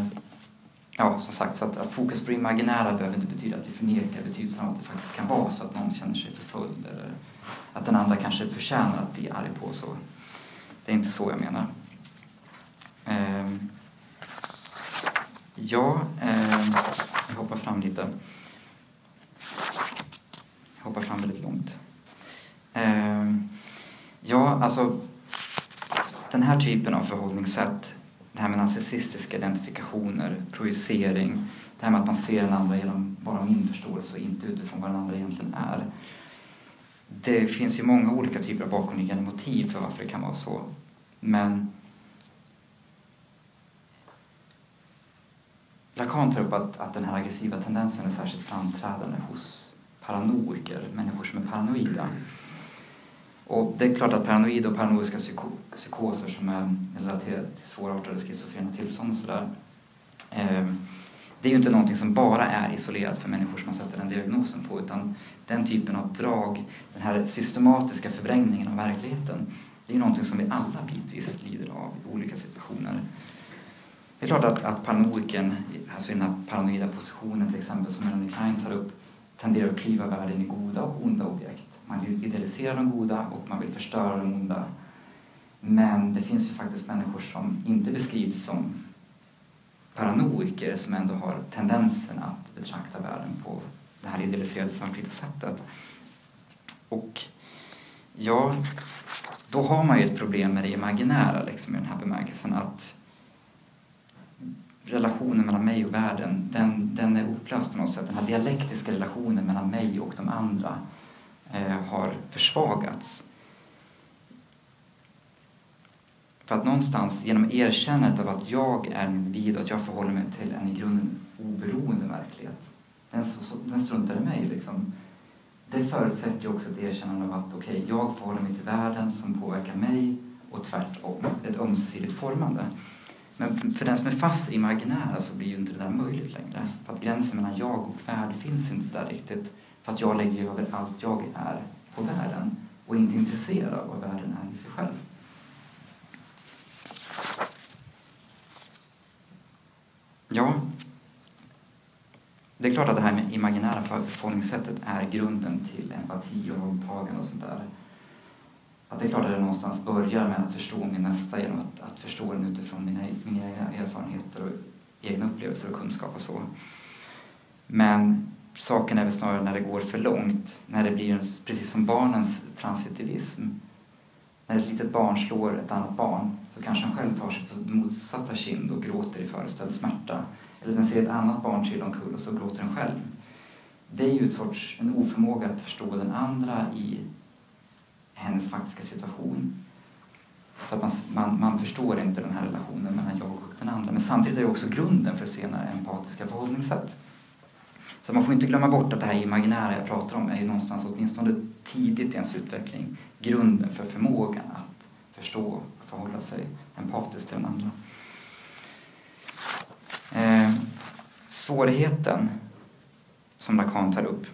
ja, som sagt, så att, att, fokus på det imaginära behöver inte betyda att vi förnekar betydelsen av att det faktiskt kan vara så att någon känner sig förföljd eller att den andra kanske förtjänar att bli arg på. Så det är inte så jag menar. Ehm, ja, ehm, jag hoppar fram lite. Jag hoppar fram väldigt långt. Ehm, ja, alltså den här typen av förhållningssätt, det här med narcissistiska identifikationer, projicering, det här med att man ser den andra genom bara min förståelse och inte utifrån vad den andra egentligen är. Det finns ju många olika typer av bakomliggande motiv för varför det kan vara så. Men Lacan tar upp att, att den här aggressiva tendensen är särskilt framträdande hos paranoiker, människor som är paranoida. Och det är klart att paranoida och paranoiska psyko psykoser som är relaterade till svårartade schizofrena tillstånd och sådär eh, det är ju inte någonting som bara är isolerat för människor som man sätter den diagnosen på utan den typen av drag, den här systematiska förvrängningen av verkligheten det är någonting som vi alla bitvis lider av i olika situationer. Det är klart att, att paranoiken, alltså i den här paranoida positionen till exempel som Melanie Klein tar upp, tenderar att klyva världen i goda och onda objekt. Man vill idealisera de goda och man vill förstöra de onda. Men det finns ju faktiskt människor som inte beskrivs som paranoiker som ändå har tendensen att betrakta världen på det här idealiserade svartvita sättet. Och ja, då har man ju ett problem med det imaginära liksom, i den här bemärkelsen att relationen mellan mig och världen, den, den är upplöst på något sätt. Den här dialektiska relationen mellan mig och de andra Eh, har försvagats. För att någonstans genom erkännandet av att jag är en individ och att jag förhåller mig till en i grunden oberoende verklighet, den, den struntar i mig liksom. Det förutsätter ju också ett erkännande av att okej, okay, jag förhåller mig till världen som påverkar mig och tvärtom. Ett ömsesidigt formande. Men för den som är fast i marginära så blir ju inte det där möjligt längre. För att gränsen mellan jag och värld finns inte där riktigt. För att jag lägger över allt jag är på världen och är inte intresserad av vad världen är i sig själv. Ja, det är klart att det här med imaginära förhållningssättet är grunden till empati och omtagande och sånt där. Att det är klart att det någonstans börjar med att förstå min nästa genom att, att förstå den utifrån mina, mina egna erfarenheter och egna upplevelser och kunskap och så. Men saken är väl snarare när det går för långt, när det blir en, precis som barnens transitivism. När ett litet barn slår ett annat barn så kanske han själv tar sig på motsatta kind och gråter i föreställd smärta. Eller den ser ett annat barn trilla omkull och så gråter den själv. Det är ju ett sorts, en oförmåga att förstå den andra i hennes faktiska situation. För att man, man, man förstår inte den här relationen mellan jag och den andra. Men samtidigt är det också grunden för senare empatiska förhållningssätt. Så man får inte glömma bort att det här imaginära jag pratar om är ju någonstans, åtminstone tidigt i ens utveckling, grunden för förmågan att förstå och förhålla sig empatiskt till den andra. Eh, svårigheten som Lacan tar upp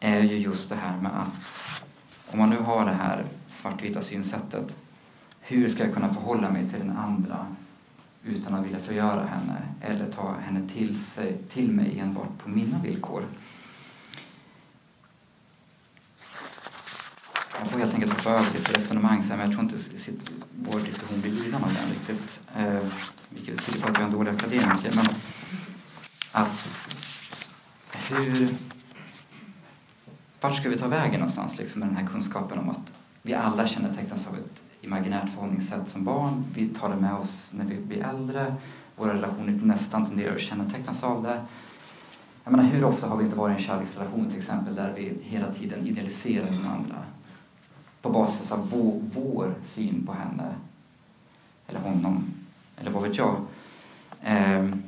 är ju just det här med att om man nu har det här svartvita synsättet, hur ska jag kunna förhålla mig till den andra utan att vilja förgöra henne eller ta henne till, sig, till mig enbart på mina villkor? Jag får helt enkelt hoppa över lite resonemang sen, men jag tror inte sitt, vår diskussion blir lidande av den riktigt. Eh, vilket tyder på att jag är en dålig akademiker. Men att hur... Vart ska vi ta vägen någonstans liksom, med den här kunskapen om att vi alla kännetecknas av ett imaginärt förhållningssätt som barn. Vi tar det med oss när vi blir äldre. Våra relationer nästan tenderar att kännetecknas av det. Jag menar, hur ofta har vi inte varit i en kärleksrelation till exempel där vi hela tiden idealiserar den andra på basis av vår, vår syn på henne eller honom eller vad vet jag. Ehm,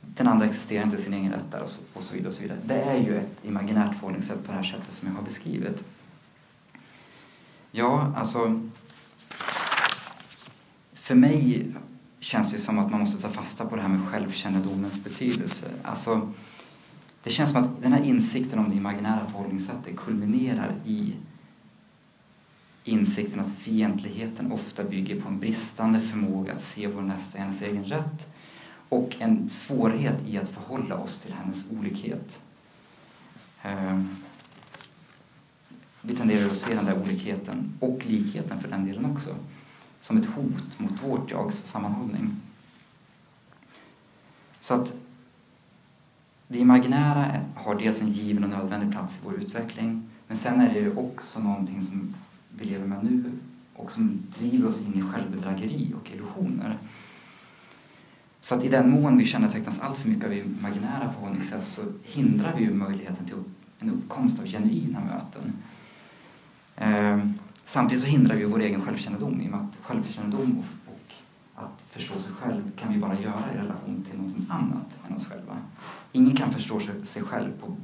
den andra existerar inte i sin egen rätt där och så, och så vidare. Och så vidare. Det är ju ett imaginärt förhållningssätt på det här sättet som jag har beskrivit. Ja, alltså... För mig känns det som att man måste ta fasta på det här med självkännedomens betydelse. Alltså, det känns som att den här insikten om det imaginära förhållningssättet kulminerar i insikten att fientligheten ofta bygger på en bristande förmåga att se vår nästa i hennes egen rätt och en svårighet i att förhålla oss till hennes olikhet. Ehm, vi tenderar att se den där olikheten, och likheten för den delen också, som ett hot mot vårt jags sammanhållning. Så att det imaginära har dels en given och nödvändig plats i vår utveckling men sen är det ju också någonting som vi lever med nu och som driver oss in i självbedrägeri och illusioner. Så att i den mån vi kännetecknas allt för mycket av imaginära förhållningssätt så hindrar vi ju möjligheten till en uppkomst av genuina möten. Ehm, samtidigt så hindrar vi vår egen självkännedom i och med att självkännedom och, och att förstå sig själv kan vi bara göra i relation till något annat än oss själva. Ingen kan förstå sig själv på,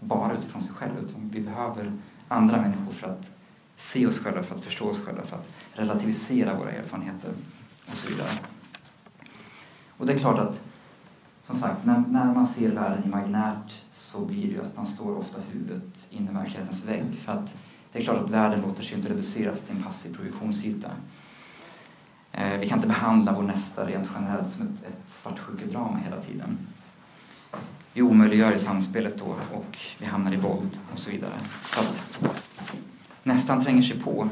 bara utifrån sig själv utan vi behöver andra människor för att se oss själva, för att förstå oss själva, för att relativisera våra erfarenheter och så vidare. Och det är klart att, som sagt, när, när man ser världen imaginärt så blir det ju att man står ofta huvudet in i verklighetens vägg. För att det är klart att världen låter sig inte reduceras till en passiv projektionsyta. Eh, vi kan inte behandla vår nästa rent generellt som ett, ett svartsjukedrama hela tiden. Vi omöjliggör i samspelet då och vi hamnar i våld och så vidare. Så att nästan tränger sig på.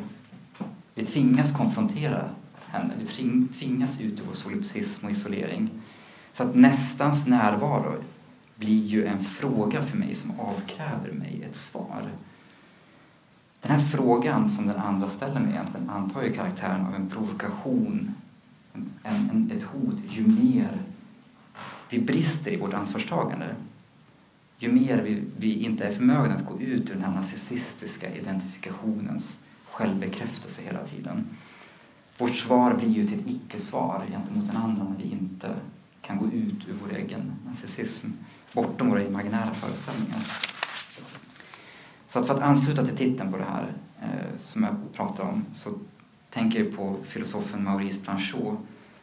Vi tvingas konfrontera henne. Vi tvingas ut ur vår solipsism och isolering. Så att nästans närvaro blir ju en fråga för mig som avkräver mig ett svar. Den här frågan som den andra ställer mig egentligen antar ju karaktären av en provokation, en, en, ett hot, ju mer vi brister i vårt ansvarstagande. Ju mer vi, vi inte är förmögna att gå ut ur den här narcissistiska identifikationens självbekräftelse hela tiden. Vårt svar blir ju till ett icke-svar gentemot den andra när vi inte kan gå ut ur vår egen narcissism, bortom våra imaginära föreställningar. Så att för att ansluta till titeln på det här eh, som jag pratar om så tänker jag på filosofen Maurice Blanchot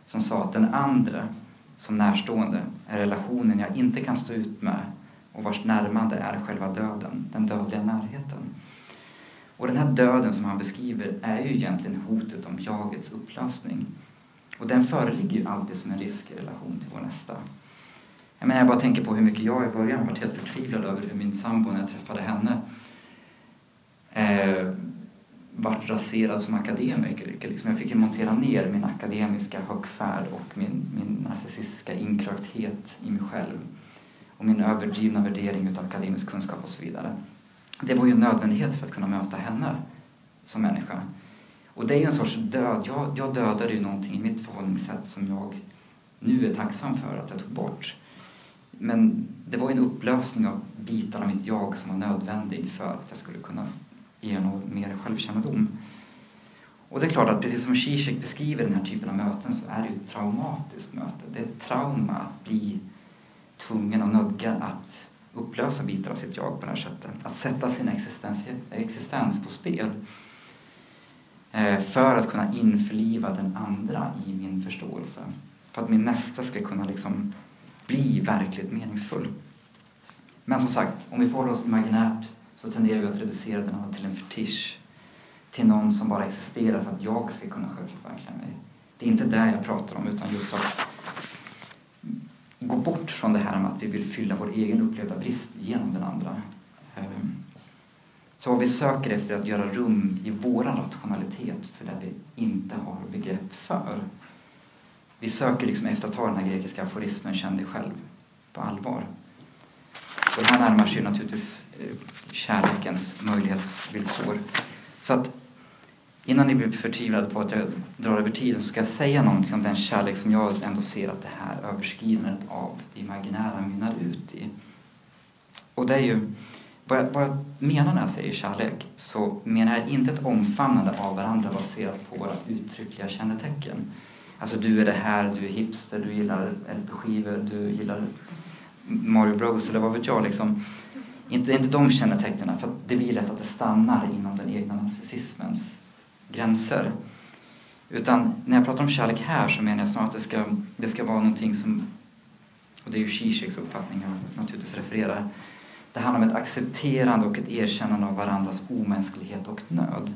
som sa att den andra som närstående är relationen jag inte kan stå ut med och vars närmande är själva döden, den dödliga närheten. Och den här döden som han beskriver är ju egentligen hotet om jagets upplösning. Och den föreligger ju alltid som en risk i relation till vår nästa. Jag, menar, jag bara tänker på hur mycket jag i början varit helt förtvivlad över hur min sambo när jag träffade henne eh, vart raserad som akademiker. Liksom jag fick ju montera ner min akademiska högfärd och min, min narcissistiska inkrökthet i mig själv och min överdrivna värdering av akademisk kunskap och så vidare. Det var ju en nödvändighet för att kunna möta henne som människa. Och det är ju en sorts död. Jag, jag dödade ju någonting i mitt förhållningssätt som jag nu är tacksam för att jag tog bort. Men det var ju en upplösning av bitar av mitt jag som var nödvändig för att jag skulle kunna ge något mer självkännedom. Och det är klart att precis som Zizek beskriver den här typen av möten så är det ju ett traumatiskt möte. Det är ett trauma att bli tvungen och nödgad att upplösa bitar av sitt jag på det här sättet. Att sätta sin existens, existens på spel eh, för att kunna införliva den andra i min förståelse. För att min nästa ska kunna liksom bli verkligt meningsfull. Men som sagt, om vi får oss imaginärt så tenderar vi att reducera den andra till en fetisch. Till någon som bara existerar för att jag ska kunna självförverkliga mig. Det är inte det jag pratar om utan just att gå bort från det här med att vi vill fylla vår egen upplevda brist genom den andra. Ehm, så vad vi söker efter är att göra rum i vår rationalitet för det vi inte har begrepp för. Vi söker liksom efter att ta den här grekiska aforismen känn dig själv på allvar. Och det här närmar sig naturligtvis eh, kärlekens möjlighetsvillkor. Så att innan ni blir förtvivlade på att jag drar över tiden så ska jag säga någonting om den kärlek som jag ändå ser att det här överskridandet av det imaginära mynnar ut i. Och det är ju, vad jag, vad jag menar när jag säger kärlek så menar jag inte ett omfamnande av varandra baserat på våra uttryckliga kännetecken. Alltså du är det här, du är hipster, du gillar LP-skivor, du gillar Mario Bros eller vad vet jag. Liksom. Inte, inte de kännetecknen, för det blir lätt att det stannar inom den egna narcissismens gränser. Utan när jag pratar om kärlek här så menar jag snarare att det ska, det ska vara någonting som, och det är ju Zizeks uppfattning jag naturligtvis refererar, det handlar om ett accepterande och ett erkännande av varandras omänsklighet och nöd.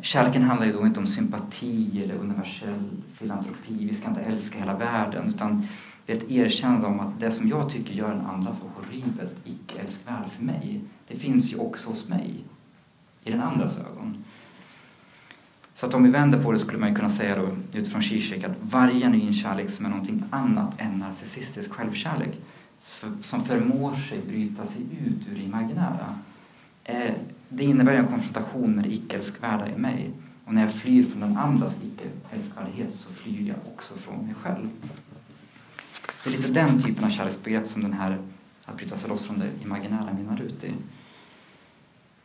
Kärleken handlar ju då inte om sympati eller universell filantropi, vi ska inte älska hela världen, utan ett erkännande om att det som jag tycker gör en annan så horribelt icke älskvärd för mig, det finns ju också hos mig, i den andras ögon. Så att om vi vänder på det skulle man kunna säga då utifrån Zizek att varje ny kärlek som är någonting annat än narcissistisk självkärlek som förmår sig bryta sig ut ur det imaginära eh, det innebär en konfrontation med det icke-älskvärda i mig. Och när jag flyr från den andras icke-älskvärdhet så flyr jag också från mig själv. Det är lite den typen av kärleksbegrepp som den här att bryta sig loss från det imaginära mynnar ut i.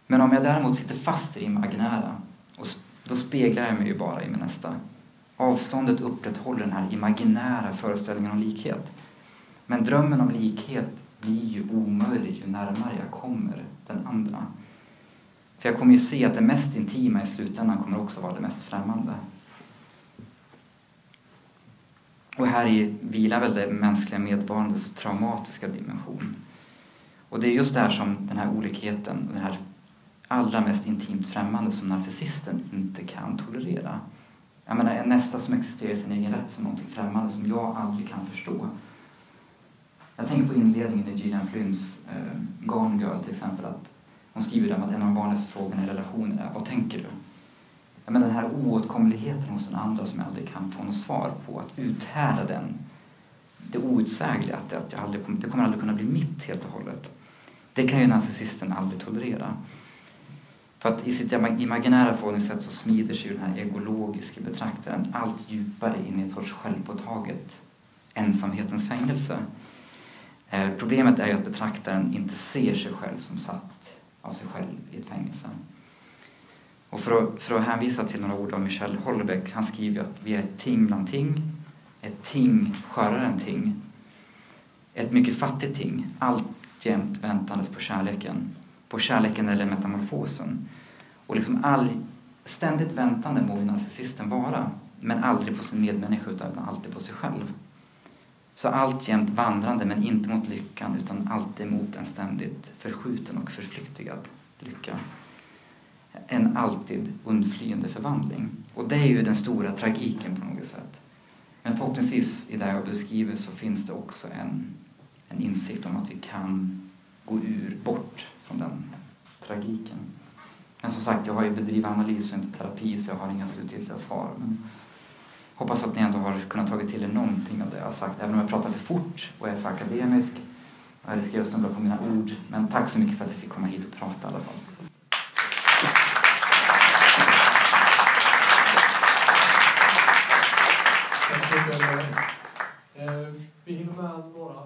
Men om jag däremot sitter fast i det imaginära, och då speglar jag mig ju bara i min nästa. Avståndet upprätthåller den här imaginära föreställningen om likhet. Men drömmen om likhet blir ju omöjlig ju närmare jag kommer den andra. För jag kommer ju se att det mest intima i slutändan kommer också vara det mest främmande. Och här i vilar väl det mänskliga medvarandets traumatiska dimension. Och det är just det här som den här olikheten, den här allra mest intimt främmande som narcissisten inte kan tolerera. Jag menar, en nästa som existerar i sin egen rätt som någonting främmande som jag aldrig kan förstå. Jag tänker på inledningen i Gillian Flynns eh, Gone Girl till exempel. Att hon skriver där att en av de vanligaste frågorna i relationer är Vad tänker du? Ja, men den här oåtkomligheten hos den andra som jag aldrig kan få något svar på, att uthärda den, det outsägliga, att, det, att jag aldrig, det kommer aldrig kunna bli mitt helt och hållet. Det kan ju narcissisten aldrig tolerera. För att i sitt imaginära förhållningssätt så smider sig den här egologiska betraktaren allt djupare in i ett sorts självpåtaget ensamhetens fängelse. Eh, problemet är ju att betraktaren inte ser sig själv som satt av sig själv i ett fängelse. Och för att, för att hänvisa till några ord av Michel Houellebecq, han skriver att vi är ett ting bland ting, ett ting skörare än ting, ett mycket fattigt ting, alltjämt väntandes på kärleken, på kärleken eller metamorfosen. Och liksom all, ständigt väntande må ju narcissisten vara, men aldrig på sin medmänniska utan alltid på sig själv. Så alltjämt vandrande, men inte mot lyckan utan alltid mot en ständigt förskjuten och förflyktigad lycka. En alltid undflyende förvandling. Och det är ju den stora tragiken på något sätt. Men förhoppningsvis i det jag beskriver så finns det också en, en insikt om att vi kan gå ur, bort från den tragiken. Men som sagt, jag har ju bedrivit analys och inte terapi så jag har inga slutgiltiga svar. Men hoppas att ni ändå har kunnat tagit till er någonting av det jag har sagt, även om jag pratar för fort och är för akademisk. Jag riskerar att snubbla på mina ord, men tack så mycket för att jag fick komma hit och prata i alla fall. Tack så mycket. Eh, Ehm, vi hinner med några.